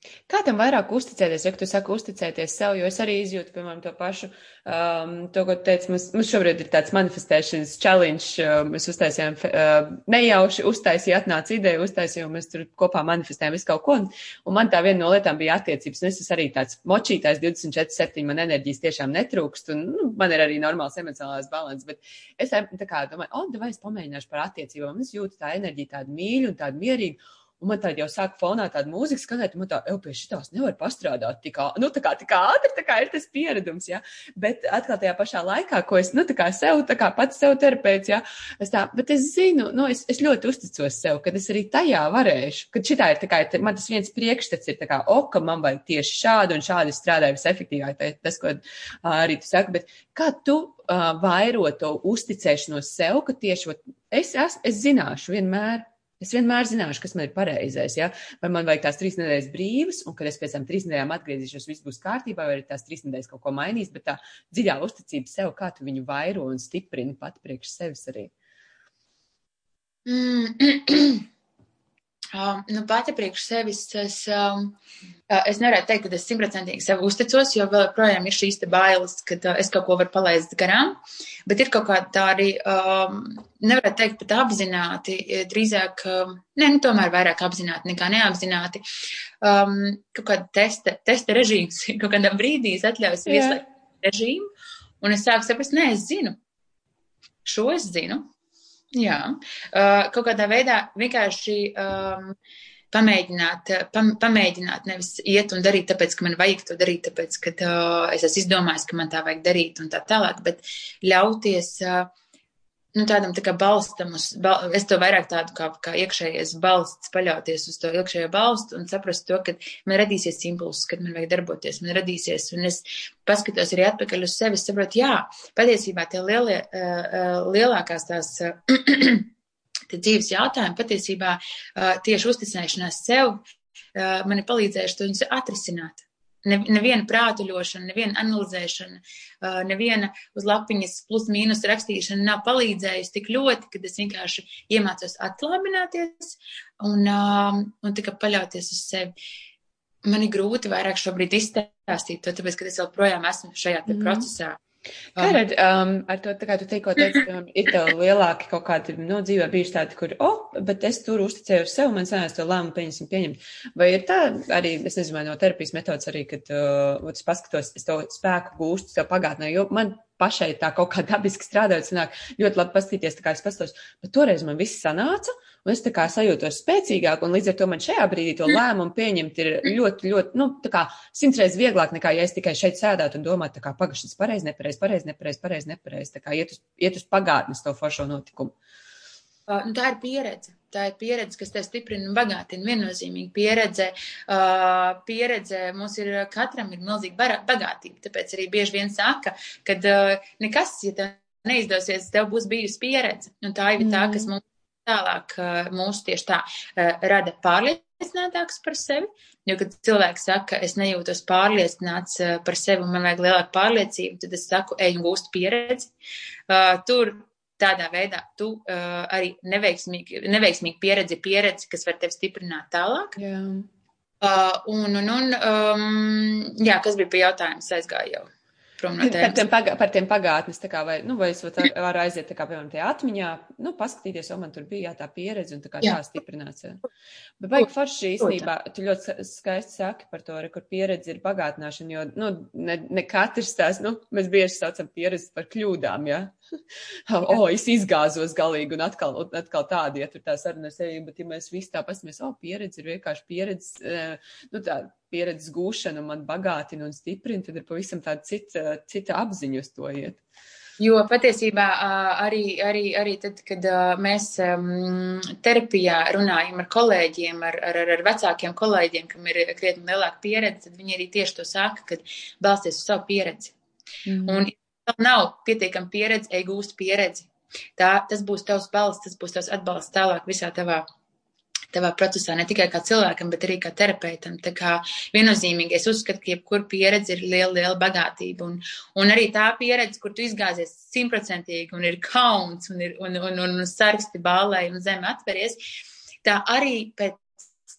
Kā tam vairāk uzticēties, ja tu saki uzticēties sev, jo es arī izjūtu, piemēram, to pašu, um, to, ko teicu, mums, mums šobrīd ir tāds manifestēšanas challenge, uh, mēs uztaisījām, uh, nejauši uztaisīja, atnāca ideja, uztaisīja, un mēs tur kopā manifestējām visu kaut ko, un, un man tā viena no lietām bija attiecības, un es esmu arī tāds močītājs 24-7, man enerģijas tiešām netrūkst, un nu, man ir arī normāls emocionālais balans, bet es tā kā domāju, o, oh, vai es pamēģināšu par attiecībām, es jūtu tā enerģija tādu mīļu un tādu mierīgu, Un man tāda jau sāk fonā tāda mūzika skanēt, un man tā, jau pie šitās nevar pastrādāt tik, nu, tā kā, tik ātri, tā kā ir tas pieredums, jā. Ja? Bet atkal tajā pašā laikā, ko es, nu, tā kā sev, tā kā pats sev terapeits, jā, ja? es tā, bet es zinu, nu, es, es ļoti uzticos sev, kad es arī tajā varēšu, kad šitā ir tā kā, man tas viens priekšstats ir tā kā, o, ka man vajag tieši šādu un šādi strādāju visefektīvāk, tas, ko arī tu saki, bet kā tu uh, vairo to uzticēšanos sev, ka tieši, es, es, es zināšu vienmēr, Es vienmēr zināšu, kas man ir pareizais. Ja? Vai man vajag tās trīs nedēļas brīvas, un kad es pēc tam trīs nedēļām atgriezīšos, viss būs kārtībā, vai arī tās trīs nedēļas kaut ko mainīs. Bet tā dziļā uzticība sev, kā tu viņu vairo un stiprini pat priekš sevis arī. Mm. Um, nu, pati priekš sevis es, um, es nevarētu teikt, ka es simtprocentīgi sev uzticos, jo vēl projām ir šīs bailes, ka uh, es kaut ko varu palaist garām. Bet ir kaut kāda tā arī, um, nevarētu teikt pat apzināti, drīzāk, um, ne, nu, tomēr vairāk apzināti nekā neapzināti. Um, kaut kāda testa, testa režīms kaut kādā brīdī es atļaus vieslēgt režīmu, un es sāku saprast, nē, es zinu. Šo es zinu, Jā, uh, kaut kādā veidā vienkārši um, pamēģināt, pam, pamēģināt, nevis iet un darīt, tāpēc, ka man vajag to darīt, tāpēc, ka uh, es esmu izdomājis, ka man tā vajag darīt un tā tālāk, bet ļauties uh, nu, tādam tā kā balstam, uz, bal, es to vairāk tādu kā, kā iekšējais balsts, paļauties uz to iekšējo balstu un saprast to, ka man radīsies impulss, kad man vajag darboties, man radīsies, un es paskatos arī atpakaļ uz sevi, saprotu, jā, patiesībā tie lielie, uh, lielākās tās uh, dzīves jautājumi patiesībā uh, tieši uzticēšanās sev uh, man ir palīdzējuši to viņus atrisināt. Ne, neviena prātuļošana, neviena analizēšana, uh, neviena uz lapiņas plus mīnus rakstīšana nav palīdzējusi tik ļoti, kad es vienkārši iemācos atklābināties un, um, un tikai paļauties uz sevi. Man ir grūti vairāk šobrīd izstāstīt to, tāpēc, ka es joprojām esmu šajā mm. procesā. Kā tad um, ar to, kā tu tikko teici, um, ir tev lielāki kaut kādi, nu, dzīvē bijuši tādi, kur, oh, bet es tur uzticēju uz sevi, man sanās to lēmumu pieņemsim pieņemt. Vai ir tā arī, es nezinu, no terapijas metodas arī, kad, uh, es paskatos, es to spēku gūstu sev pagātnē, jo man pašai tā kaut kā dabiski strādājot, sanāk ļoti labi pastīties, tā kā es pastos, bet toreiz man viss sanāca, un es tā kā sajūtos spēcīgāk, un līdz ar to man šajā brīdī to lēmumu pieņemt ir ļoti, ļoti, nu, tā kā simts reizes vieglāk nekā, ja es tikai šeit sēdētu un domātu, tā kā pagašas pareizi, nepareizi, pareizi, nepareizi, pareizi, nepareizi, tā kā iet uz, iet uz pagātnes to foršo notikumu. Uh, tā ir pieredze. Tā ir pieredze, kas te stiprina un bagātina. Viennozīmīgi pieredze. Uh, pieredze mums ir katram ir milzīga bagātība. Tāpēc arī bieži vien saka, ka uh, nekas, ja tev neizdosies, tev būs bijusi pieredze. Un tā ir mm. tā, kas mums tālāk mūs tieši tā rada pārliecinātāks par sevi. Jo, kad cilvēks saka, es nejūtos pārliecināts par sevi un man vajag lielāku pārliecību, tad es saku, ej un gūst pieredzi. Tur tādā veidā tu arī neveiksmīgi, neveiksmīgi pieredzi pieredzi, kas var tevi stiprināt tālāk. Jā. Uh, un, un, un um, jā, kas bija pie jautājums, aizgāja jau prom no tēmas. Par tiem, pagā, par tiem pagātnes, kā, vai, nu, vai es varu aiziet, tā kā, piemēram, tajā atmiņā, nu, paskatīties, jo man tur bija jā, tā pieredze un tā kā jā. tā stiprināts. Jā. Bet baigi forši īstenībā, tu ļoti skaisti saki par to, kur pieredze ir bagātināšana, jo, nu, ne, ne katrs tās, nu, mēs bieži saucam pieredzi par kļūdām, jā. o, oh, es izgāzos galīgi un atkal, un atkal tādi, ja tur tā saruna sevi, bet ja mēs visi tā pasmies, o, oh, pieredze ir vienkārši pieredze, eh, nu, tā pieredzes gūšana man bagātina un stiprina, tad ir pavisam tāda cita, cita apziņa uz to iet. Jo patiesībā arī, arī, arī tad, kad mēs terapijā runājam ar kolēģiem, ar, ar, ar vecākiem kolēģiem, kam ir krietni lielāka pieredze, tad viņi arī tieši to saka, kad balsties uz savu pieredzi. Mm. Un nav pietiekama pieredze, ej gūst pieredzi. Tā, tas būs tavs balsts, tas būs tavs atbalsts tālāk visā tavā tavā procesā, ne tikai kā cilvēkam, bet arī kā terapeitam. Tā kā viennozīmīgi es uzskatu, ka jebkura pieredze ir liela, liela bagātība. Un, un arī tā pieredze, kur tu izgāzies simtprocentīgi un ir kauns un, ir, un, un, un, un sarksti bālē un zeme atveries, tā arī pēc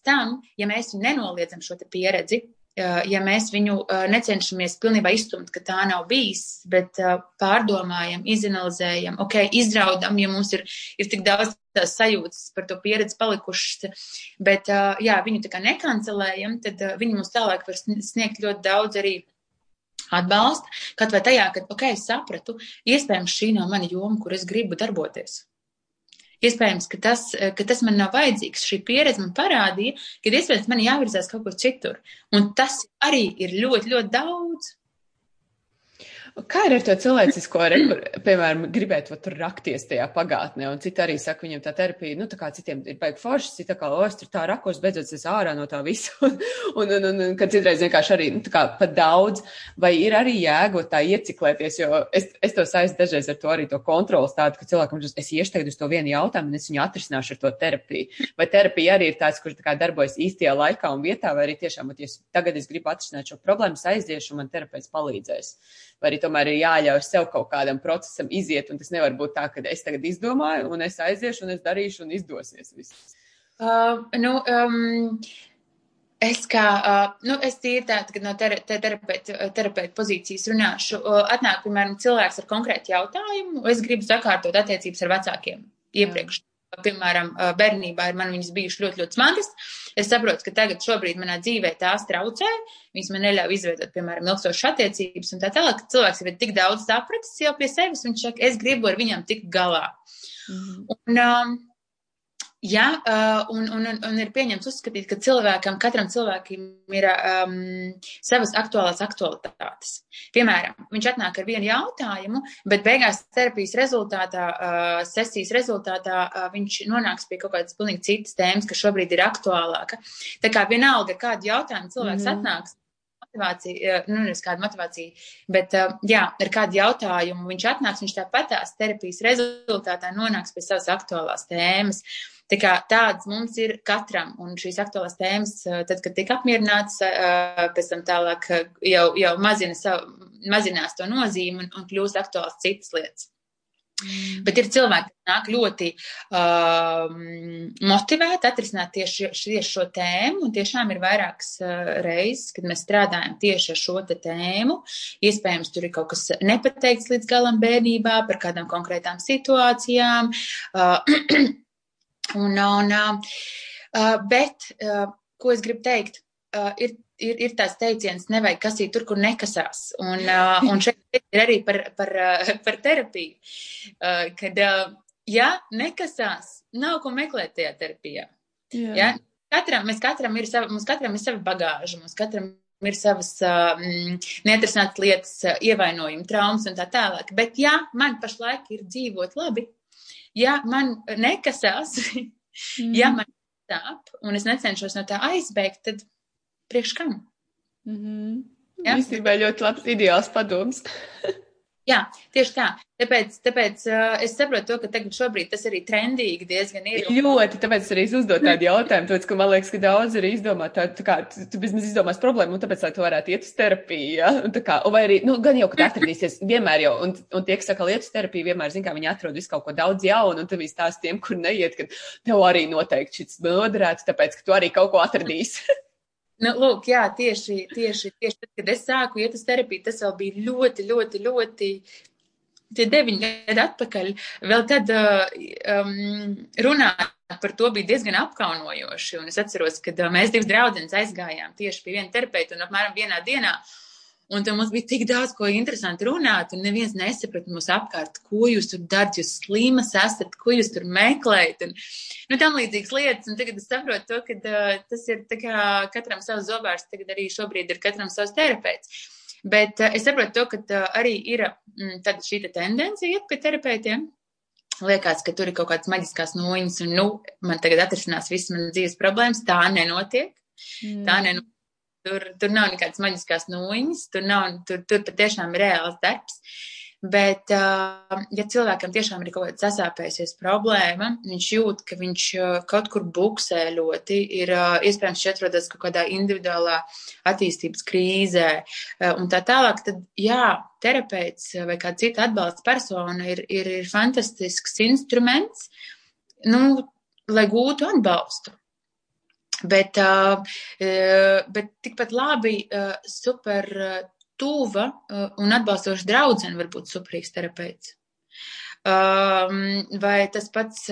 tam, ja mēs nenoliedzam šo pieredzi, ja mēs viņu necenšamies pilnībā iztumt, ka tā nav bijis, bet pārdomājam, izanalizējam, ok, izraudam, ja mums ir, ir tik daudz tās sajūtas par to pieredzi palikušas, bet jā, viņu tā kā nekancelējam, tad viņi mums tālāk var sniegt ļoti daudz arī atbalsta, kaut vai tajā, ka, ok, sapratu, iespējams šī nav mana joma, kur es gribu darboties. Iespējams, ka tas, ka tas man nav vajadzīgs. Šī pieredze man parādīja, ka iespējams man jāvirzās kaut kur citur. Un tas arī ir ļoti, ļoti daudz. Kā ir ar to cilvēcisko, re, kur, piemēram, gribētu tur rakties tajā pagātnē, un citi arī saka, viņam tā terapija, nu, tā kā citiem ir baigi forši, cita kā, o, es tur tā rakos, beidzot es ārā no tā visa, un, un, un, un, un kad citreiz vienkārši arī, nu, tā kā pat daudz, vai ir arī jēga tā ieciklēties, jo es, es to saistu dažreiz ar to arī to kontrolas tādu, ka cilvēkam, es iešu tagad uz to vienu jautājumu, un es viņu atrisināšu ar to terapiju. Vai terapija arī ir tāds, kurš tā kā darbojas īstajā laikā un vietā, vai arī tiešām, ja tagad es gribu atrisināt šo problēmu, aiziešu, un man terapeits palīdzēs vai arī tomēr ir jāļauj sev kaut kādam procesam iziet, un tas nevar būt tā, ka es tagad izdomāju, un es aiziešu, un es darīšu, un izdosies viss. Uh, nu, um, Es kā, uh, nu, es tīri tā, kad no ter terapeita, terapeita pozīcijas runāšu, uh, atnāk, piemēram, cilvēks ar konkrētu jautājumu, es gribu sakārtot attiecības ar vecākiem iepriekš. Jā piemēram, bērnībā ir man viņas bijušas ļoti, ļoti smagas. Es saprotu, ka tagad šobrīd manā dzīvē tās traucē. Viņas man neļauj izveidot, piemēram, ilgstošas attiecības un tā tālāk. Cilvēks jau ir tik daudz sapratis jau pie sevis, viņš saka, es gribu ar viņam tikt galā. Mm -hmm. Un, um, Jā, uh, un, un, un ir pieņemts uzskatīt, ka cilvēkam, katram cilvēkam ir um, savas aktuālās aktualitātes. Piemēram, viņš atnāk ar vienu jautājumu, bet beigās terapijas rezultātā, uh, sesijas rezultātā uh, viņš nonāks pie kaut kādas pilnīgi citas tēmas, kas šobrīd ir aktuālāka. Tā kā vienalga, kādu jautājumu cilvēks mm -hmm. atnāks, motivācija, nu, nevis kāda motivācija, bet, jā, ar kādu jautājumu viņš atnāks, viņš tāpatās terapijas rezultātā nonāks pie savas aktuālās tēmas. Tā kā tādas mums ir katram, un šīs aktuālās tēmas, tad, kad tika apmierināts, pēc tam tālāk jau, jau mazina savu, mazinās to nozīmi un, un kļūst aktuāls citas lietas. Mm. Bet ir cilvēki, kas nāk ļoti uh, motivēti atrisināt tieši, tieši šo tēmu, un tiešām ir vairākas uh, reizes, kad mēs strādājam tieši ar šo tēmu. Iespējams, tur ir kaut kas nepateikts līdz galam bērnībā par kādām konkrētām situācijām. Uh, Un, un, uh, bet, uh, ko es gribu teikt, uh, ir, ir, ir tās teiciens, nevajag kasīt tur, kur nekasās. Un, uh, un šeit ir arī par, par, uh, par terapiju, uh, kad, uh, ja nekasās, nav ko meklēt tajā terapijā. Jā. Ja? Katram, mēs katram ir sava, mums katram ir sava bagāža, mums katram ir savas uh, neatrisinātas lietas, uh, ievainojumi, traumas un tā tālāk. Bet, ja man pašlaik ir dzīvot labi, ja man nekasās, mm. ja man sāp, un es necenšos no tā aizbēgt, tad priekš kam? Mm -hmm. Ja? Īstenībā ļoti labs ideāls padoms. Jā, tieši tā. Tāpēc, tāpēc uh, es saprotu to, ka tagad šobrīd tas arī trendīgi diezgan ir. Ļoti, tāpēc arī es uzdot tādu jautājumu, tāpēc, ka man liekas, ka daudz arī izdomā tā, tā kā, tu, tu vismaz izdomās problēmu, un tāpēc, lai tu varētu iet uz terapiju, ja? Un tā kā, vai arī, nu, gan jau, ka tu atradīsies vienmēr jau, un, un tie, kas saka, iet uz terapiju, vienmēr, zin kā, viņi atrod visu kaut ko daudz jaunu, un tev stāst tiem, kur neiet, ka tev arī noteikti šis noderētu, tāpēc, ka tu arī kaut ko atradīsi. Nu, lūk, jā, tieši, tieši, tieši tad, kad es sāku iet uz terapiju, tas vēl bija ļoti, ļoti, ļoti tie deviņi gadi atpakaļ, vēl tad um, runāt par to bija diezgan apkaunojoši. Un es atceros, ka uh, mēs divas draudzenes aizgājām tieši pie viena terapeita un apmēram vienā dienā. Un tur mums bija tik daudz ko interesanti runāt, un neviens nesaprata mums apkārt, ko jūs tur darat, jūs slimas esat, ko jūs tur meklējat, un nu, tam līdzīgas lietas. Un tagad es saprotu to, ka uh, tas ir tā kā katram savs zobārs, tagad arī šobrīd ir katram savs terapeits. Bet uh, es saprotu to, ka uh, arī ir mm, šī te tendence iet pie terapeitiem. Liekas, ka tur ir kaut kādas maģiskās noņas, un nu, man tagad atrisinās visas manas dzīves problēmas. Tā nenotiek. Mm. Tā nenotiek. Tur, tur nav nekādas maģiskās noņas, tur, nav, tur, tur patiešām ir reāls darbs. Bet, ja cilvēkam tiešām ir kaut kāda sasāpējusies problēma, viņš jūt, ka viņš kaut kur buksē ļoti, ir iespējams, ka atrodas kaut kādā individuālā attīstības krīzē un tā tālāk, tad jā, terapeits vai kāda cita atbalsta persona ir, ir, ir fantastisks instruments, nu, lai gūtu atbalstu. Bet, bet tikpat labi super tuva un atbalstoša draudzene var būt superīgs terapeits. Vai tas pats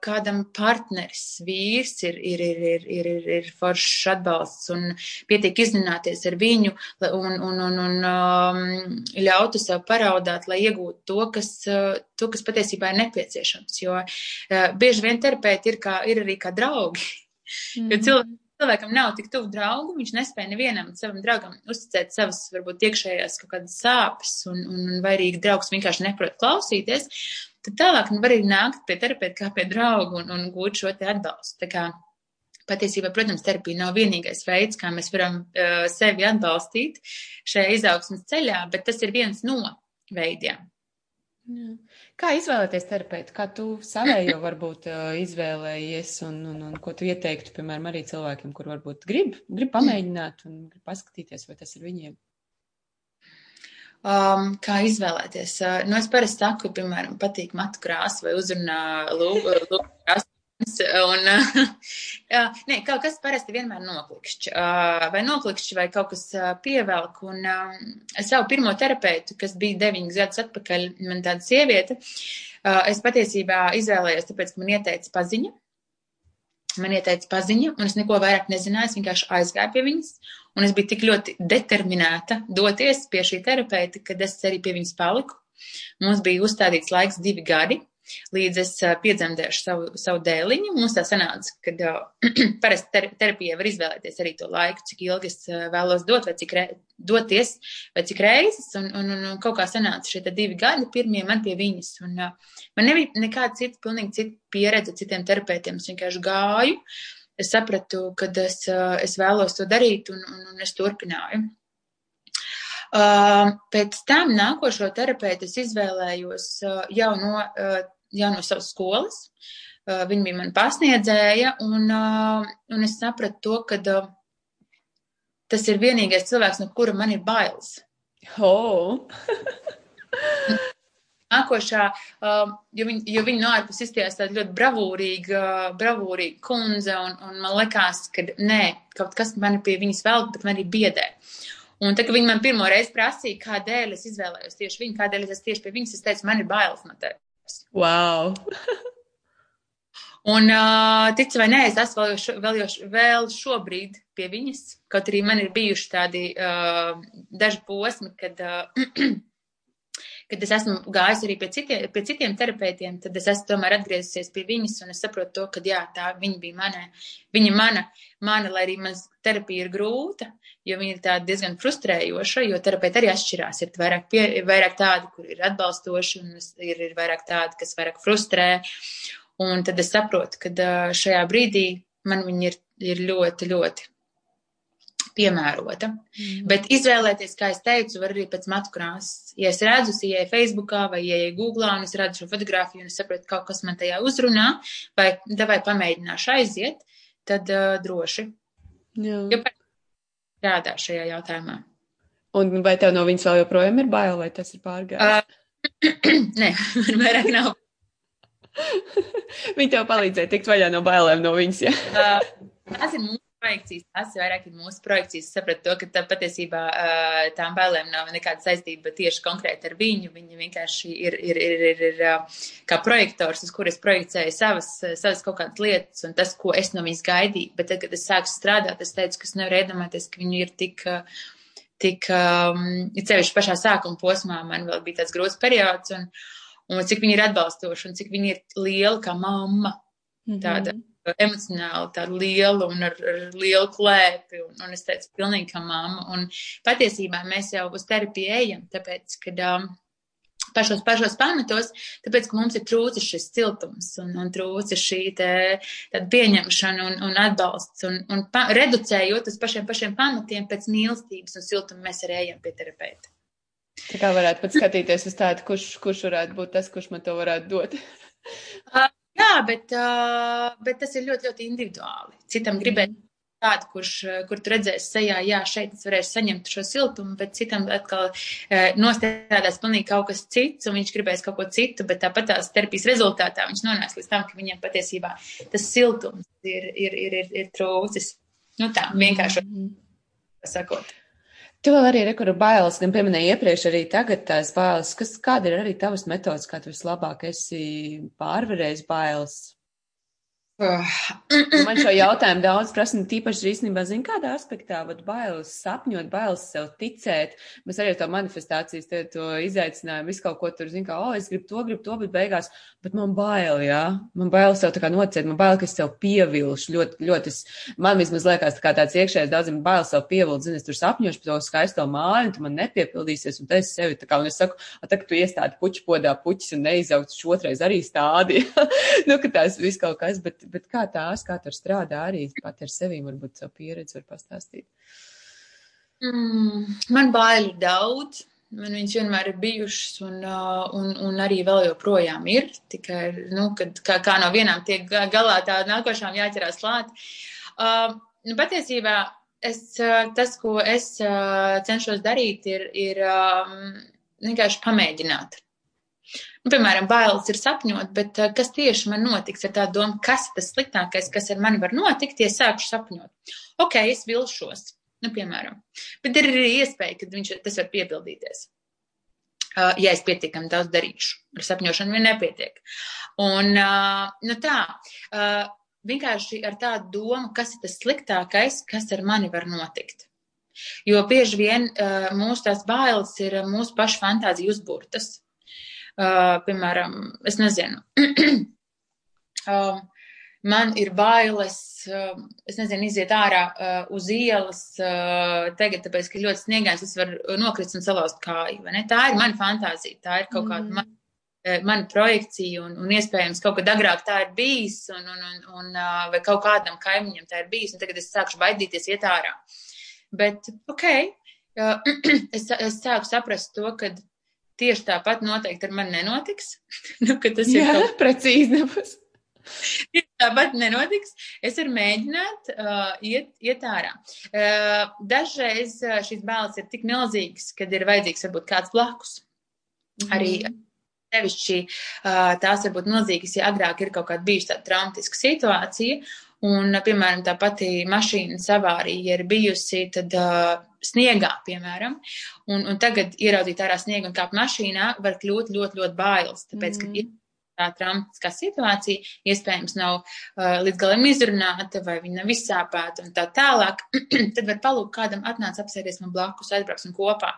kādam partneris, vīrs ir, ir, ir, ir, ir, ir, ir foršs atbalsts un pietiek izzināties ar viņu un, un, un, un ļautu sev paraudāt, lai iegūtu to, kas, to, kas patiesībā ir nepieciešams. Jo bieži vien terapeiti ir, kā, ir arī kā draugi. Mm. Jo cilvēki cilvēkam nav tik tuvu draugu, viņš nespēja nevienam savam draugam uzticēt savas, varbūt, iekšējās kaut kādas sāpes, un, un vai arī draugs vienkārši neprot klausīties, tad tālāk nu, var arī nākt pie terapeita kā pie draugu un, un gūt šo te atbalstu. Tā kā patiesībā, protams, terapija nav vienīgais veids, kā mēs varam uh, sevi atbalstīt šajā izaugsmas ceļā, bet tas ir viens no veidiem. Jā. Kā izvēlēties terapeitu? Kā tu savējo varbūt izvēlējies un, un, un ko tu ieteiktu, piemēram, arī cilvēkiem, kur varbūt grib, grib pamēģināt un grib paskatīties, vai tas ir viņiem? Um, kā izvēlēties? Uh, nu, es parasti saku, piemēram, patīk matu krāsa vai uzrunā lūgu krāsa Un, jā, nē, kaut kas parasti vienmēr noklikšķi. Vai noklikšķi, vai kaut kas pievelk. Un es savu pirmo terapeitu, kas bija deviņas gadus atpakaļ, man tāda sieviete, es patiesībā izvēlējos, tāpēc, ka man ieteica paziņa. Man ieteica paziņa, un es neko vairāk nezināju. Es vienkārši aizgāju pie viņas, un es biju tik ļoti determinēta doties pie šī terapeita, kad es arī pie viņas paliku. Mums bija uzstādīts laiks divi gadi līdz es piedzemdēšu savu, savu dēliņu. Mums tā sanāca, ka parasti ter terapija var izvēlēties arī to laiku, cik ilgi es vēlos dot, vai cik re, doties, vai cik reizes. Un, un, un, kaut kā sanāca šie divi gadi, pirmie man pie viņas. Un, man nebija nekāda cita, pilnīgi cita pieredze citiem terapeitiem. Es vienkārši gāju. Es sapratu, ka es, es vēlos to darīt, un, un, un es turpināju. Uh, pēc tam nākošo terapeitu es izvēlējos uh, jau no uh, jau no savas skolas. Uh, viņa bija man pasniedzēja, un, uh, un es sapratu to, ka uh, tas ir vienīgais cilvēks, no kura man ir bailes. Oh. Nākošā, jo viņa, jo viņa no ārpus izstījās tāda ļoti bravūrīga, bravūrīga kundze, un, un man likās, ka nē, kaut kas man pie viņas vēl, bet man arī biedē. Un tā, kad viņi man pirmo reizi prasīja, kādēļ es izvēlējos tieši viņu, kādēļ es tieši pie viņas, es teicu, man ir bailes no tevis. Wow! Un, uh, tic vai nē, es esmu vēl, šo, vēl, jo, vēl šobrīd pie viņas, kaut arī man ir bijuši tādi uh, daži posmi, kad, uh, kad es esmu gājis arī pie citiem, pie citiem terapeitiem, tad es esmu tomēr atgriezusies pie viņas un es saprotu to, ka jā, tā viņa bija mana, viņa mana, mana, lai arī mans terapija ir grūta, jo viņa ir tāda diezgan frustrējoša, jo terapeiti arī atšķirās. Ir vairāk, pie, vairāk tādi, kur ir atbalstoši, un ir, ir vairāk tādi, kas vairāk frustrē. Un tad es saprotu, ka šajā brīdī man viņa ir, ir ļoti, ļoti piemērota. Mm. Bet izvēlēties, kā es teicu, var arī pēc matu krāsas. Ja es redzu, ieeju Facebookā vai ieeju Googlā un es redzu šo fotografiju un es saprotu, kaut kas man tajā uzrunā, vai davai pamēģināšu aiziet, tad uh, droši. Jā. Jo strādā šajā jautājumā. Un vai tev no viņas vēl joprojām ir bail, vai tas ir pārgājis? Uh, nē, man vairāk nav. Viņa tev palīdzēja tikt vaļā no bailēm no viņas, ja? uh, projekcijas, tas vairāk ir mūsu projekcijas. Sapratu to, ka tā patiesībā tām bailēm nav nekāda saistība tieši konkrēti ar viņu. Viņa vienkārši ir, ir, ir, ir, ir kā projektors, uz kuras projicēju savas, savas kaut kādas lietas un tas, ko es no viņas gaidīju. Bet tad, kad es sāku strādāt, es teicu, ka es nevaru iedomāties, ka viņu ir tik. Tik, um, cevišķi pašā sākuma posmā, man vēl bija tāds grūts periods, un, un cik viņi ir atbalstoši, un cik viņi ir liela kā mamma. Tāda, mm -hmm emocionāli tādu lielu un ar, ar lielu klēpi. Un, un es teicu, pilnīgi kā mamma. Un patiesībā mēs jau uz terapiju ejam, tāpēc, ka um, pašos, pašos pamatos, tāpēc, ka mums ir trūcis šis siltums un, un trūcis šī te, pieņemšana un, un atbalsts. Un, un pa, reducējot uz pašiem, pašiem pamatiem pēc mīlestības un siltuma, mēs arī ejam pie terapeita. Tā kā varētu pat skatīties uz tādu, kurš, kurš varētu būt tas, kurš man to varētu dot. Jā, bet, uh, bet tas ir ļoti, ļoti individuāli. Citam gribēt mm. tādu, kurš, kur tu redzēsi sejā, jā, šeit es varēšu saņemt šo siltumu, bet citam atkal uh, nostrādās pilnīgi kaut kas cits, un viņš gribēs kaut ko citu, bet tāpat tās terapijas rezultātā viņš nonāks līdz tam, ka viņam patiesībā tas siltums ir, ir, ir, ir, ir trūcis. Nu tā, vienkārši mm. sakot. Tu vēl arī rekuru bailes, gan pieminēji iepriekš, arī tagad tās bailes. Kas, kāda ir arī tavas metodas, kā tu vislabāk esi pārvarējis bailes? Man šo jautājumu daudz prasa, tīpaši īstenībā, zina, kādā aspektā, vat bailes sapņot, bailes sev ticēt. Mēs arī to manifestācijas, te, to izaicinājumu, visu kaut ko tur, zina, kā, o, oh, es gribu to, gribu to, bet beigās, bet man bail, jā, man bail sev tā kā nociet, man bail, ka es sev pievilšu, ļoti, ļoti, es, man vismaz liekas tā kā tāds iekšējais daudziem bail sev pievilkt, zini, es tur sapņošu par to skaisto māju, un tu man nepiepildīsies, un tas sevi tā kā, un es saku, a, tā, ka tu iestādi puķu podā puķis un neizaugs šotreiz arī stādi, nu, ka tās viss kaut kas, bet, bet kā tās, kā tur strādā arī pat ar sevi, varbūt savu pieredzi var pastāstīt? Mm, man baili daudz. Man viņas vienmēr ir bijušas, un, uh, un, un arī vēl joprojām ir. Tikai, nu, kad kā, kā no vienām tiek galā, tā nākošām jāķerās klāt. Uh, nu, patiesībā es, uh, tas, ko es uh, cenšos darīt, ir, ir um, vienkārši pamēģināt. Nu, piemēram, bailes ir sapņot, bet uh, kas tieši man notiks ar tādu domu, kas tas sliktākais, kas ar mani var notikt, ja sākšu sapņot. Ok, es vilšos, nu, piemēram, bet ir arī iespēja, ka viņš, tas var piepildīties. Uh, ja es pietiekami daudz darīšu, ar sapņošanu vien nepietiek. Un, uh, nu tā, vienkārši ar tādu domu, kas ir tas sliktākais, kas ar mani var notikt. Jo bieži vien mūsu tās bailes ir mūsu pašu fantāzija uzbūrtas. Uh, piemēram, es nezinu, uh, man ir bailes, uh, es nezinu, iziet ārā uh, uz ielas uh, tagad, tāpēc, ka ļoti sniegains, es varu nokrist un salauzt kāju, vai ne? Tā ir mana fantāzija, tā ir kaut mm. kāda man, mana projekcija un, un iespējams kaut kad agrāk tā ir bijis un, un, un, un vai kaut kādam kaimiņam tā ir bijis un tagad es sākšu baidīties iet ārā. Bet, ok, es, es sāku saprast to, ka tieši tāpat noteikti ar mani nenotiks. nu, tas ir Jā, kaut... precīzi nebūs. Tieši tāpat nenotiks. Es varu mēģināt uh, iet, iet ārā. Uh, dažreiz uh, šīs bailes ir tik milzīgas, kad ir vajadzīgs varbūt kāds blakus. Mm. Arī sevišķi uh, tās var būt milzīgas, ja agrāk ir kaut kāda bijusi tāda traumatiska situācija. Un, piemēram, tā pati mašīnas avārija ir bijusi, tad uh, sniegā, piemēram, un, un tagad ieraudzīt ārā sniegu un kāpt mašīnā var kļūt ļoti, ļoti bailes, tāpēc, mm. ka tā traumatiskā situācija iespējams nav uh, līdz galam izrunāta vai viņa nav izsāpēta un tā tālāk, tad var palūkt kādam atnāc apsēties man blakus, aizbrauksim kopā.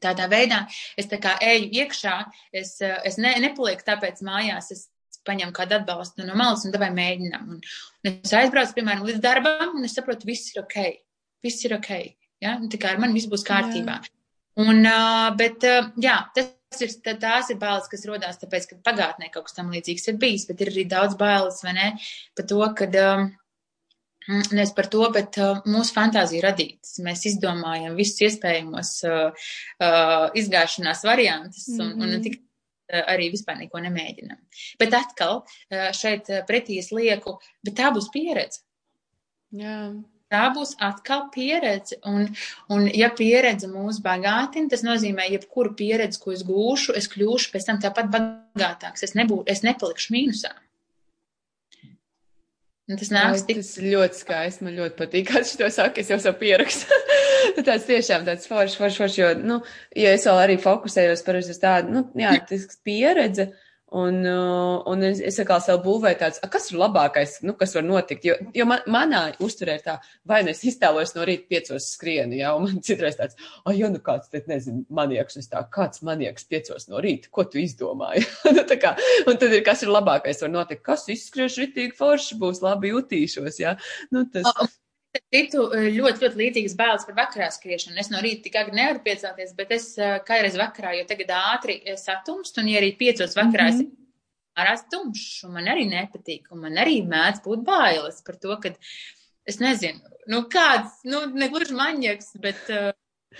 Tādā veidā es tā kā eju iekšā, es, es ne, nepalieku tāpēc mājās, es paņemu kādu atbalstu no malas un davai mēģinām. Un, un es aizbraucu, piemēram, līdz darbam un es saprotu, viss ir ok. Viss ir ok. Ja? Nu, tā kā ar mani viss būs kārtībā. Jā. Un, bet, jā, tas ir, tās ir bailes, kas rodās tāpēc, ka pagātnē kaut kas tam līdzīgs ir bijis, bet ir arī daudz bailes, vai ne, par to, ka, uh, nevis par to, bet uh, mūsu fantāzija radītas. Mēs izdomājam visus iespējamos uh, uh, izgāšanās variantus un, mm -hmm. un ne tikai arī vispār neko nemēģinam. Bet atkal šeit pretī es lieku, bet tā būs pieredze. Jā tā būs atkal pieredze. Un, un ja pieredze mūs bagātina, tas nozīmē, jebkuru pieredzi, ko es gūšu, es kļūšu pēc tam tāpat bagātāks. Es, nebū, es nepalikšu mīnusā. Un tas nāks tik. Tas ļoti skaisti, man ļoti patīk, kā šis to saka, es jau savu pierakstu. tāds tiešām tāds foršs, foršs, foršs, jo, nu, ja es vēl arī fokusējos par tādu, nu, jā, tas pieredze. Uh, Un, uh, un es, es atkal sev būvēju tāds, kas ir labākais, nu, kas var notikt. Jo, jo man, manā uzturē ir tā, vai nu es iztēlojos no rīta piecos skrienu, jā, un man citreiz tāds, ah, jo nu kāds, te nezinu, manieks, es tā, kāds manieks piecos no rīta, ko tu izdomāji? nu, kā, un tad ir, kas ir labākais var notikt, kas izskriež ritīgi forši, būs labi jutīšos, jā. Nu, tas... Citu ļoti, ļoti līdzīgas bailes par vakarā skriešanu. Es no rīta tik agri nevaru piecelties, bet es kādreiz vakarā, jo tagad ātri satumst, un ja arī piecos vakarā mm -hmm. es ārā stumšs, un man arī nepatīk, un man arī mēdz būt bailes par to, ka es nezinu, nu kāds, nu negluži maņieks, bet uh,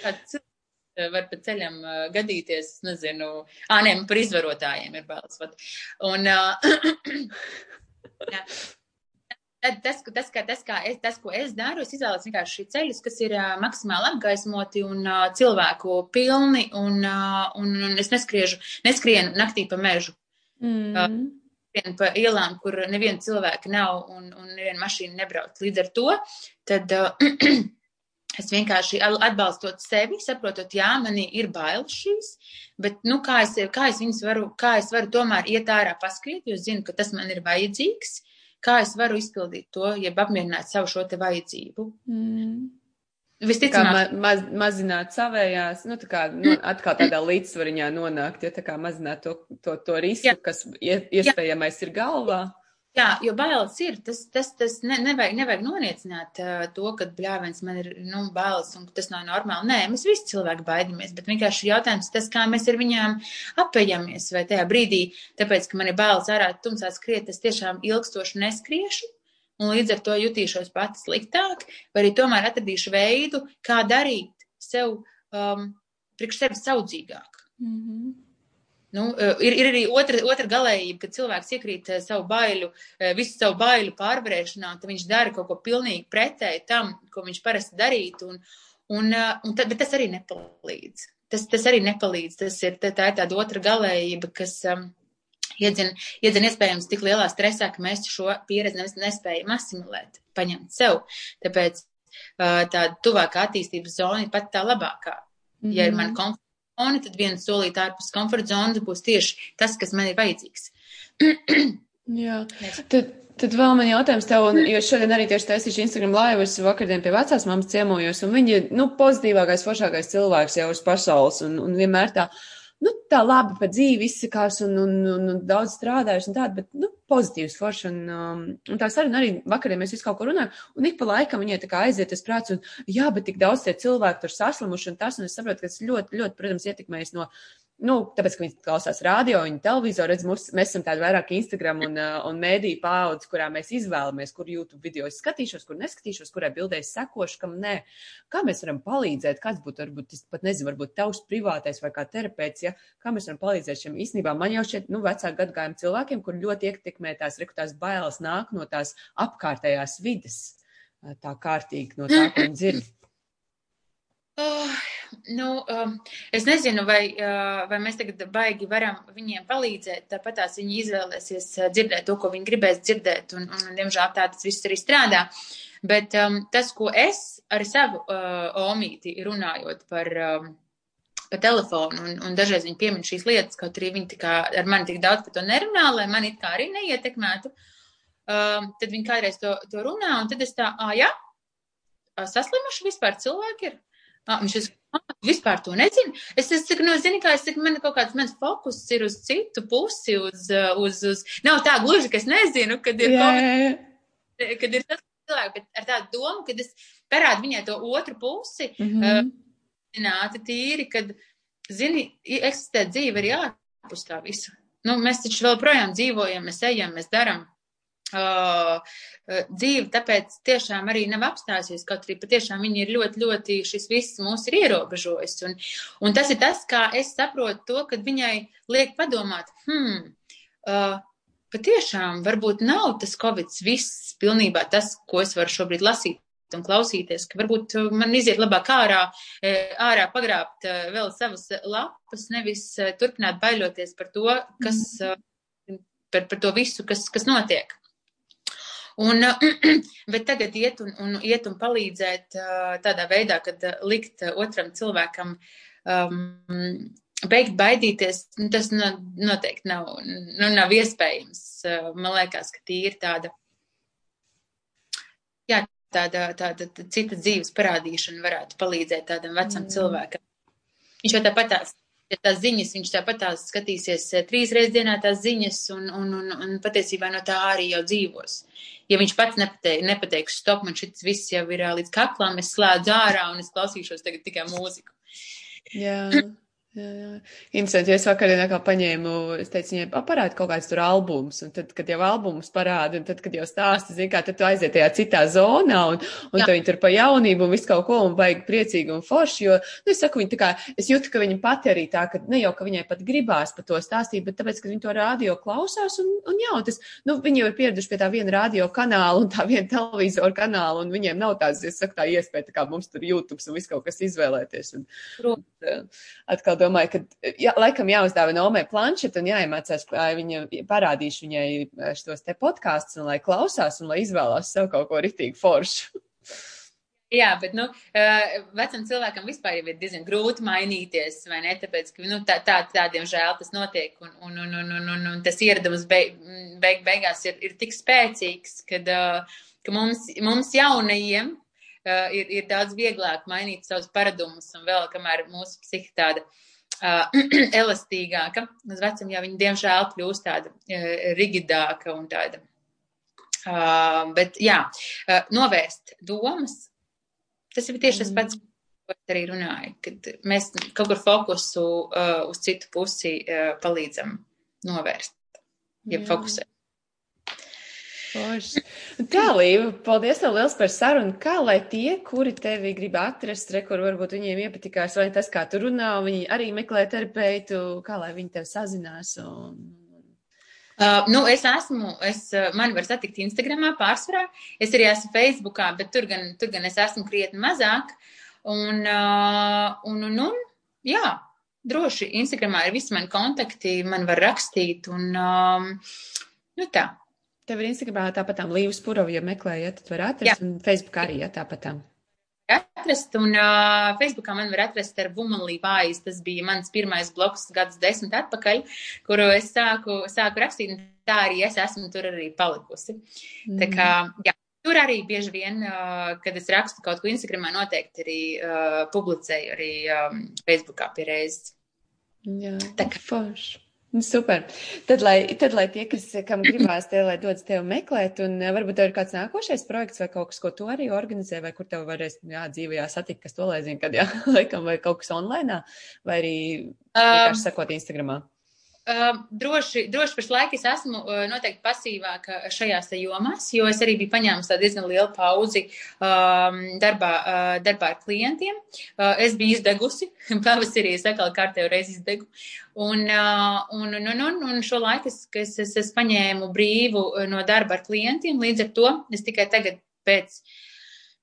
kāds var pa ceļam uh, gadīties, nezinu, ā, nē, par izvarotājiem ir bailes. Vat. Un, uh, jā. Tas, tas, kā, tas, kā es, tas, ko es daru, es izvēlos vienkārši ceļus, kas ir uh, maksimāli apgaismoti un uh, cilvēku pilni, un, uh, un, un es neskriežu, neskrienu naktī pa mežu. Mm. Uh, pa ielām, kur neviena cilvēka nav un, un neviena mašīna nebrauc. Līdz ar to, tad uh, es vienkārši atbalstot sevi, saprotot, jā, manī ir bailes šīs, bet, nu, kā es, kā es varu, kā es varu tomēr iet ārā paskriet, jo zinu, ka tas man ir vajadzīgs kā es varu izpildīt to, jeb apmierināt savu šo te vajadzību. Mm. Visticamāk, ma maz, mazināt savējās, nu, tā kā nu, atkal tādā līdzsvariņā nonākt, ja tā kā mazināt to, to, to risku, Jā. kas ie- iespējamais ir galvā. Jā, jo bailes ir. Tas, tas, tas ne, nevajag, nevajag noniecināt uh, to, ka bļāviens man ir nu, bailes un tas nav normāli. Nē, mēs visi cilvēki baidamies, bet vienkārši jautājums tas, kā mēs ar viņām apējamies. Vai tajā brīdī, tāpēc, ka man ir bailes ārā tumsā skriet, es tiešām ilgstoši neskriešu. Un līdz ar to jutīšos pats sliktāk, vai arī tomēr atradīšu veidu, kā darīt sev, um, priekš sevis saudzīgāk. Mm -hmm. Nu, eh, ir, ir arī otra, otra galējība, kad cilvēks iekrīt eh, savu bailu, eh, visu savu bailu pārvarēšanā, tad viņš dara kaut ko pilnīgi pretēji tam, ko viņš parasti darītu, un, un, un tad, bet tas arī nepalīdz. Tas, tas arī nepalīdz. Tas ir, tā, tā ir tāda otra galējība, kas um, iedzina, iedzina iespējams tik lielā stresā, ka mēs šo pieredzi nes- nespējam asimilēt, paņemt sev. Tāpēc uh, tā tuvākā attīstības zona ir pat tā labākā. Mhm. Ja ir man komforta zona, tad viena solīta ārpus komforta zonas būs tieši tas, kas man ir vajadzīgs. Jā, tad, tad vēl man jautājums tev, un, jo šodien arī tieši taisīšu Instagram live, es vakardien pie vecās mammas ciemojos, un viņa, nu, pozitīvākais, foršākais cilvēks jau uz pasaules, un, un vienmēr tā, nu, tā labi pa dzīvi izsakās, un, un, un, un daudz strādājuši, un tāda, bet, nu, pozitīvs forši, un, um, un tā saruna arī vakariem mēs visu kaut ko runājam, un ik pa laikam viņai tā kā aiziet tas prāts, un, jā, bet tik daudz tie cilvēki tur saslimuši, un tas, un es saprotu, ka tas ļoti, ļoti, protams, ietekmējas no nu, tāpēc, ka viņi klausās radio, viņa televizoru, redz, mums, mēs esam tādi vairāk Instagram un, un mēdīju paudz, kurā mēs izvēlamies, kur YouTube video es skatīšos, kur neskatīšos, kurai bildē es sekošu, kam nē. Kā mēs varam palīdzēt, kāds būtu, varbūt, es pat nezinu, varbūt tavs privātais vai kā terapeits, ja, kā mēs varam palīdzēt šiem īstenībā. Man jau šķiet, nu, vecāku gadgājumu cilvēkiem, kur ļoti ietekmē tās, reku, tās bailes nāk no tās apkārtējās vides, tā kārtīgi no tā, ko viņi dzird. Oh, nu, um, es nezinu, vai, uh, vai mēs tagad baigi varam viņiem palīdzēt. Tāpat tās viņi izvēlēsies uh, dzirdēt to, ko viņi gribēs dzirdēt, un, un diemžēl tā tas viss arī strādā. Bet um, tas, ko es ar savu uh, omīti runājot par, um, pa telefonu, un, un dažreiz viņi piemin šīs lietas, kaut arī viņi kā ar mani tik daudz par to nerunā, lai mani it kā arī neietekmētu. Um, tad viņi kādreiz to, to runā, un tad es tā, ah, jā, saslimuši vispār cilvēki ir. Ah, viņš ir, ah, vispār to nezinu. Es, es saku, no, zini, kā es saku, man kaut kāds mans fokus ir uz citu pusi, uz, uh, uz, uz, nav tā gluži, ka es nezinu, kad ir, Jā, jā, jā. kad ir tas cilvēks, bet ar tādu domu, kad es parādu viņai to otru pusi, Mhm. uh, zināti tīri, kad, zini, eksistē dzīve arī ārpus tā visu. Nu, mēs taču vēl projām dzīvojam, mēs ejam, mēs daram. Uh, dzīve tāpēc tiešām arī nav apstājusies, kaut arī patiešām viņi ir ļoti, ļoti, šis viss mūs ir ierobežojis. Un, un tas ir tas, kā es saprotu to, kad viņai liek padomāt, hmm, uh, patiešām varbūt nav tas Covid viss pilnībā tas, ko es varu šobrīd lasīt un klausīties, ka varbūt man iziet labāk ārā, ārā pagrābt vēl savas lapas, nevis turpināt baiļoties par to, kas, par, par to visu, kas, kas notiek. Un, bet tagad iet un, un, iet un palīdzēt tādā veidā, kad likt otram cilvēkam um, beigt baidīties, nu, tas no, noteikti nav, nu, nav iespējams. Man liekas, ka tī ir tāda, jā, tāda, tāda cita dzīves parādīšana varētu palīdzēt tādam vecam mm. cilvēkam. Viņš jau tāpat tās ja tās ziņas, viņš tāpat tās skatīsies trīs reizes dienā tās ziņas un, un, un, un patiesībā no tā arī jau dzīvos. Ja viņš pats nepateiks, nepateiks, stop, man šis viss jau ir līdz kaklam, es slēdzu ārā un es klausīšos tagad tikai mūziku. Jā. Jā, jā. Interesanti, jo es vakarā kā paņēmu, es teicu, viņai aparāti kaut kāds tur albums, un tad, kad jau albums parāda, un tad, kad jau stāsti, zini, kā tad tu aiziet tajā citā zonā, un, un tad viņi tur pa jaunību un visu kaut ko, un baigi priecīgi un forši, jo, nu, es saku, viņi tā kā, es jūtu, ka viņa pati arī tā, ka ne jau, ka viņai pat gribās par to stāstīt, bet tāpēc, ka viņi to radio klausās, un, un jā, un tas, nu, viņi jau ir pieraduši pie tā viena radio kanāla un tā viena televizoru kanāla, un viņiem nav tāds, es saku, tā iespēja, tā kā mums tur YouTube un viss kaut kas izvēlēties. Un, Protams. Uh, atkal domāju, ka jā, laikam jāuzdāvina Omei planšeta un jāiemācās, lai viņa parādīšu viņai šos te podkāstus un lai klausās un lai izvēlās sev kaut ko ritīgi foršu. Jā, bet nu, vecam cilvēkam vispār ir diezgan grūti mainīties, vai ne? Tāpēc, ka nu, tā, tā, tādiem žēl tas notiek, un, un, un, un, un, un, un tas ieradums beig, beig, beigās ir, ir tik spēcīgs, kad, ka mums, mums jaunajiem ir, ir daudz vieglāk mainīt savus paradumus, un vēl kamēr mūsu psihi tāda uh, elastīgāka, uz vecum jau viņa diemžēl kļūst tāda uh, rigidāka un tāda. Uh, bet jā, uh, novērst domas Tas ir tieši tas pats, ko es arī runāju, kad mēs kaut kur fokusu uh, uz citu pusi uh, palīdzam novērst, ja fokusēt. Forši. Tā, Līva, paldies tev liels par sarunu. Kā lai tie, kuri tevi grib atrast, re, kur varbūt viņiem iepatikās, vai tas, kā tu runā, viņi arī meklē terapeitu, kā lai viņi tev sazinās un, Uh, nu, es esmu, es, uh, mani var satikt Instagramā pārsvarā, es arī esmu Facebookā, bet tur gan, tur gan es esmu krietni mazāk. Un, uh, un, un, un, jā, droši Instagramā ir visi mani kontakti, man var rakstīt un, um, nu tā. Tev ir Instagramā tāpatām Līvas Purovi, ja meklējat, tad var atrast, jā. un Facebookā arī, ja tāpatām atrast, un uh, Facebookā man var atrast ar Womanly Wise. Tas bija mans pirmais blogs gads desmit atpakaļ, kuru es sāku, sāku rakstīt, un tā arī es esmu tur arī palikusi. Mm. Tā kā, jā, tur arī bieži vien, kad es rakstu kaut ko Instagramā, noteikti arī uh, publicēju arī um, Facebookā pie reizes. Jā, tā kā forši. Nu, super. Tad lai, tad, lai tie, kas, kam gribās, tie, lai dodas tevi meklēt, un eh, varbūt tev ir kāds nākošais projekts vai kaut kas, ko tu arī organizē, vai kur tev varēs, jā, dzīvajā satikt, kas to lai zina, kad, jā, laikam, vai kaut kas online, vai arī vienkārši um, sakot Instagramā. Uh, droši, droši pašlaik es esmu uh, noteikti pasīvāka šajās jomās, jo es arī biju paņēmusi diezgan lielu pauzi um, darbā, uh, darbā ar klientiem. Uh, es biju izdegusi, pavasarī es atkal kārtējo reizi izdegu. Un, un, un, un, un šo laiku es, es, es, es paņēmu brīvu no darba ar klientiem, līdz ar to es tikai tagad pēc uh,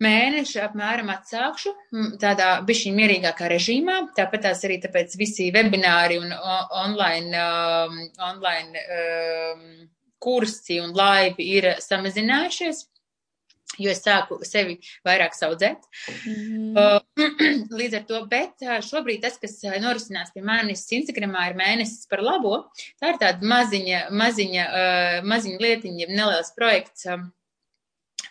mēneši apmēram atsākšu tādā bišķiņ mierīgākā režīmā. Tāpat tās arī tāpēc visi webināri un online, um, online um, kursi un laivi ir samazinājušies. Jo es sāku sevi vairāk saudzēt. Mm. Uh, līdz ar to, bet uh, šobrīd tas, kas uh, norisinās pie manis Instagramā, ir mēnesis par labo. Tā ir tāda maziņa, maziņa, maziņa lietiņa, neliels projekts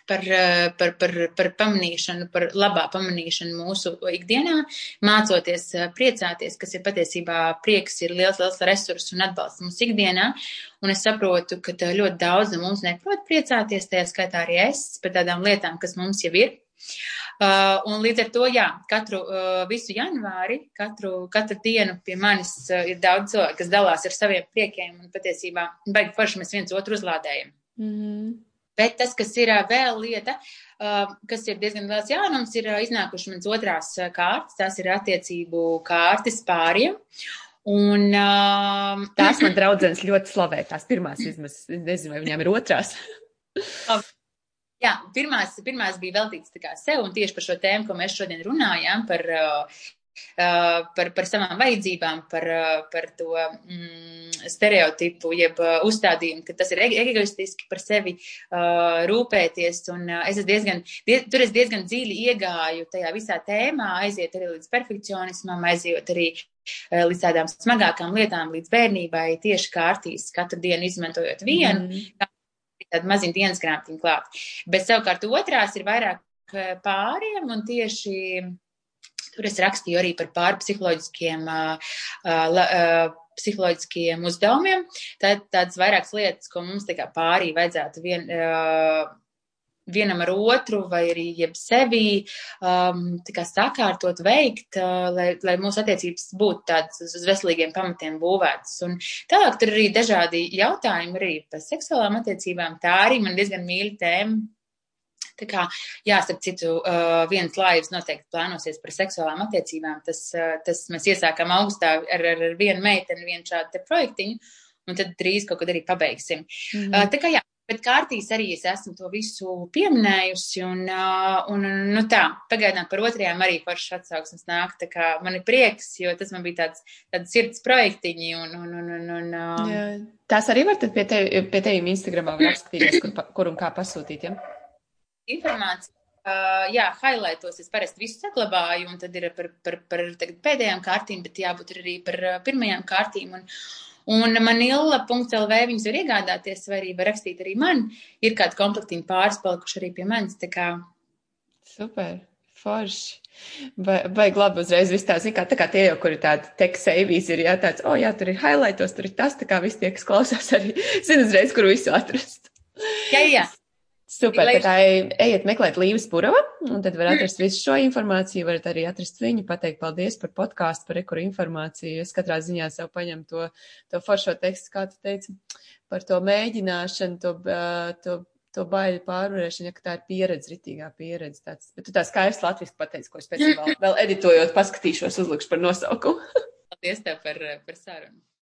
par, eh, par, par, par pamanīšanu, par labā pamanīšanu mūsu ikdienā, mācoties eh, priecāties, kas ir patiesībā prieks, ir liels, liels resurs un atbalsts mūsu ikdienā. Un es saprotu, ka ļoti daudz no mums neprot priecāties, tajā skaitā arī es, par tādām lietām, kas mums jau ir. Uh, un līdz ar to, jā, katru uh, visu janvāri, katru, katru dienu pie manis uh, ir daudz cilvēku, kas dalās ar saviem priekiem un patiesībā baigi forši mēs viens otru uzlādējam. Mm -hmm. Bet tas, kas ir vēl lieta, kas ir diezgan liels jaunums, ir iznākuši mans otrās kārtas, tās ir attiecību kārtas pāriem. Un, um, tās man draudzenes ļoti slavē, tās pirmās vismaz, nezinu, vai viņām ir otrās. Jā, pirmās, pirmās bija veltītas sev un tieši par šo tēmu, ko mēs šodien runājām, par Uh, par, par savām vajadzībām, par, uh, par to mm, stereotipu, jeb uh, uzstādījumu, ka tas ir egoistiski par sevi uh, rūpēties. Un es diezgan, die, tur es diezgan dziļi iegāju tajā visā tēmā, aiziet arī līdz perfekcionismam, aiziet arī līdz tādām smagākām lietām, līdz bērnībai, tieši kārtīs, katru dienu izmantojot vienu. Mm. Tāda maziņa dienas grāmatiņa klāt. Bet savukārt otrās ir vairāk pāriem un tieši Tur es rakstīju arī par pārpsiholoģiskiem, uh, uh, psiholoģiskiem uzdevumiem. Tad tādas vairākas lietas, ko mums tā pārī vajadzētu vien, uh, vienam ar otru vai arī jeb sevi um, sakārtot, veikt, uh, lai, lai mūsu attiecības būtu tādas uz veselīgiem pamatiem būvētas. Un tālāk tur arī dažādi jautājumi arī par seksuālām attiecībām. Tā arī man diezgan mīļa tēma Tā kā, jā, starp citu, uh, viens laivs noteikti plānosies par seksuālām attiecībām. Tas, uh, tas mēs iesākam augstā ar, ar, ar vienu meiteni, vienu šādu te projektiņu, un tad drīz kaut kad arī pabeigsim. Mm -hmm. uh, tā kā jā, bet kārtīs arī es esmu to visu pieminējusi, un, uh, un nu tā, pagaidām par otrajām arī foršas atsauksmes nāk, tā kā man ir prieks, jo tas man bija tāds, tāds sirds projektiņi, un, un, un, un, un uh, jā. Tās arī var tad pie, tevi, pie tevim Instagramā apskatīties, kur, kur un kā pasūtīt, ja? Informācija uh, jā, highlightos es parasti visu saglabāju, un tad ir par, par, par pēdējām kārtīm, bet jābūt arī par pirmajām kārtīm. Un, Un man illa.lv viņas var iegādāties, vai arī var rakstīt arī man. Ir kādi komplektiņi pāris palikuši arī pie manis. Kā... Super, forši. Vai, vai labi uzreiz viss tā, kā, tā kā tie jau, kur ir tādi teks savīs, ir jā, tāds, o oh, jā, tur ir highlightos, tur ir tas, tā kā visi tie, kas klausās, arī zina uzreiz, kur visu atrast. Jā, jā. Super, tad ejiet meklēt Līves Purava, un tad var atrast visu šo informāciju, varat arī atrast viņu, pateikt paldies par podkāstu, par ekuru informāciju. Es katrā ziņā sev paņemu to, to foršo tekstu, kā tu teici, par to mēģināšanu, to, to, to baiļu pārvarēšanu, ja tā ir pieredze, ritīgā pieredze. Tāds, bet tu tā skaisti latviski pateici, ko es pēc tam vēl, vēl editojot paskatīšos, uzlikšu par nosaukumu. Paldies tev par, par sarunu.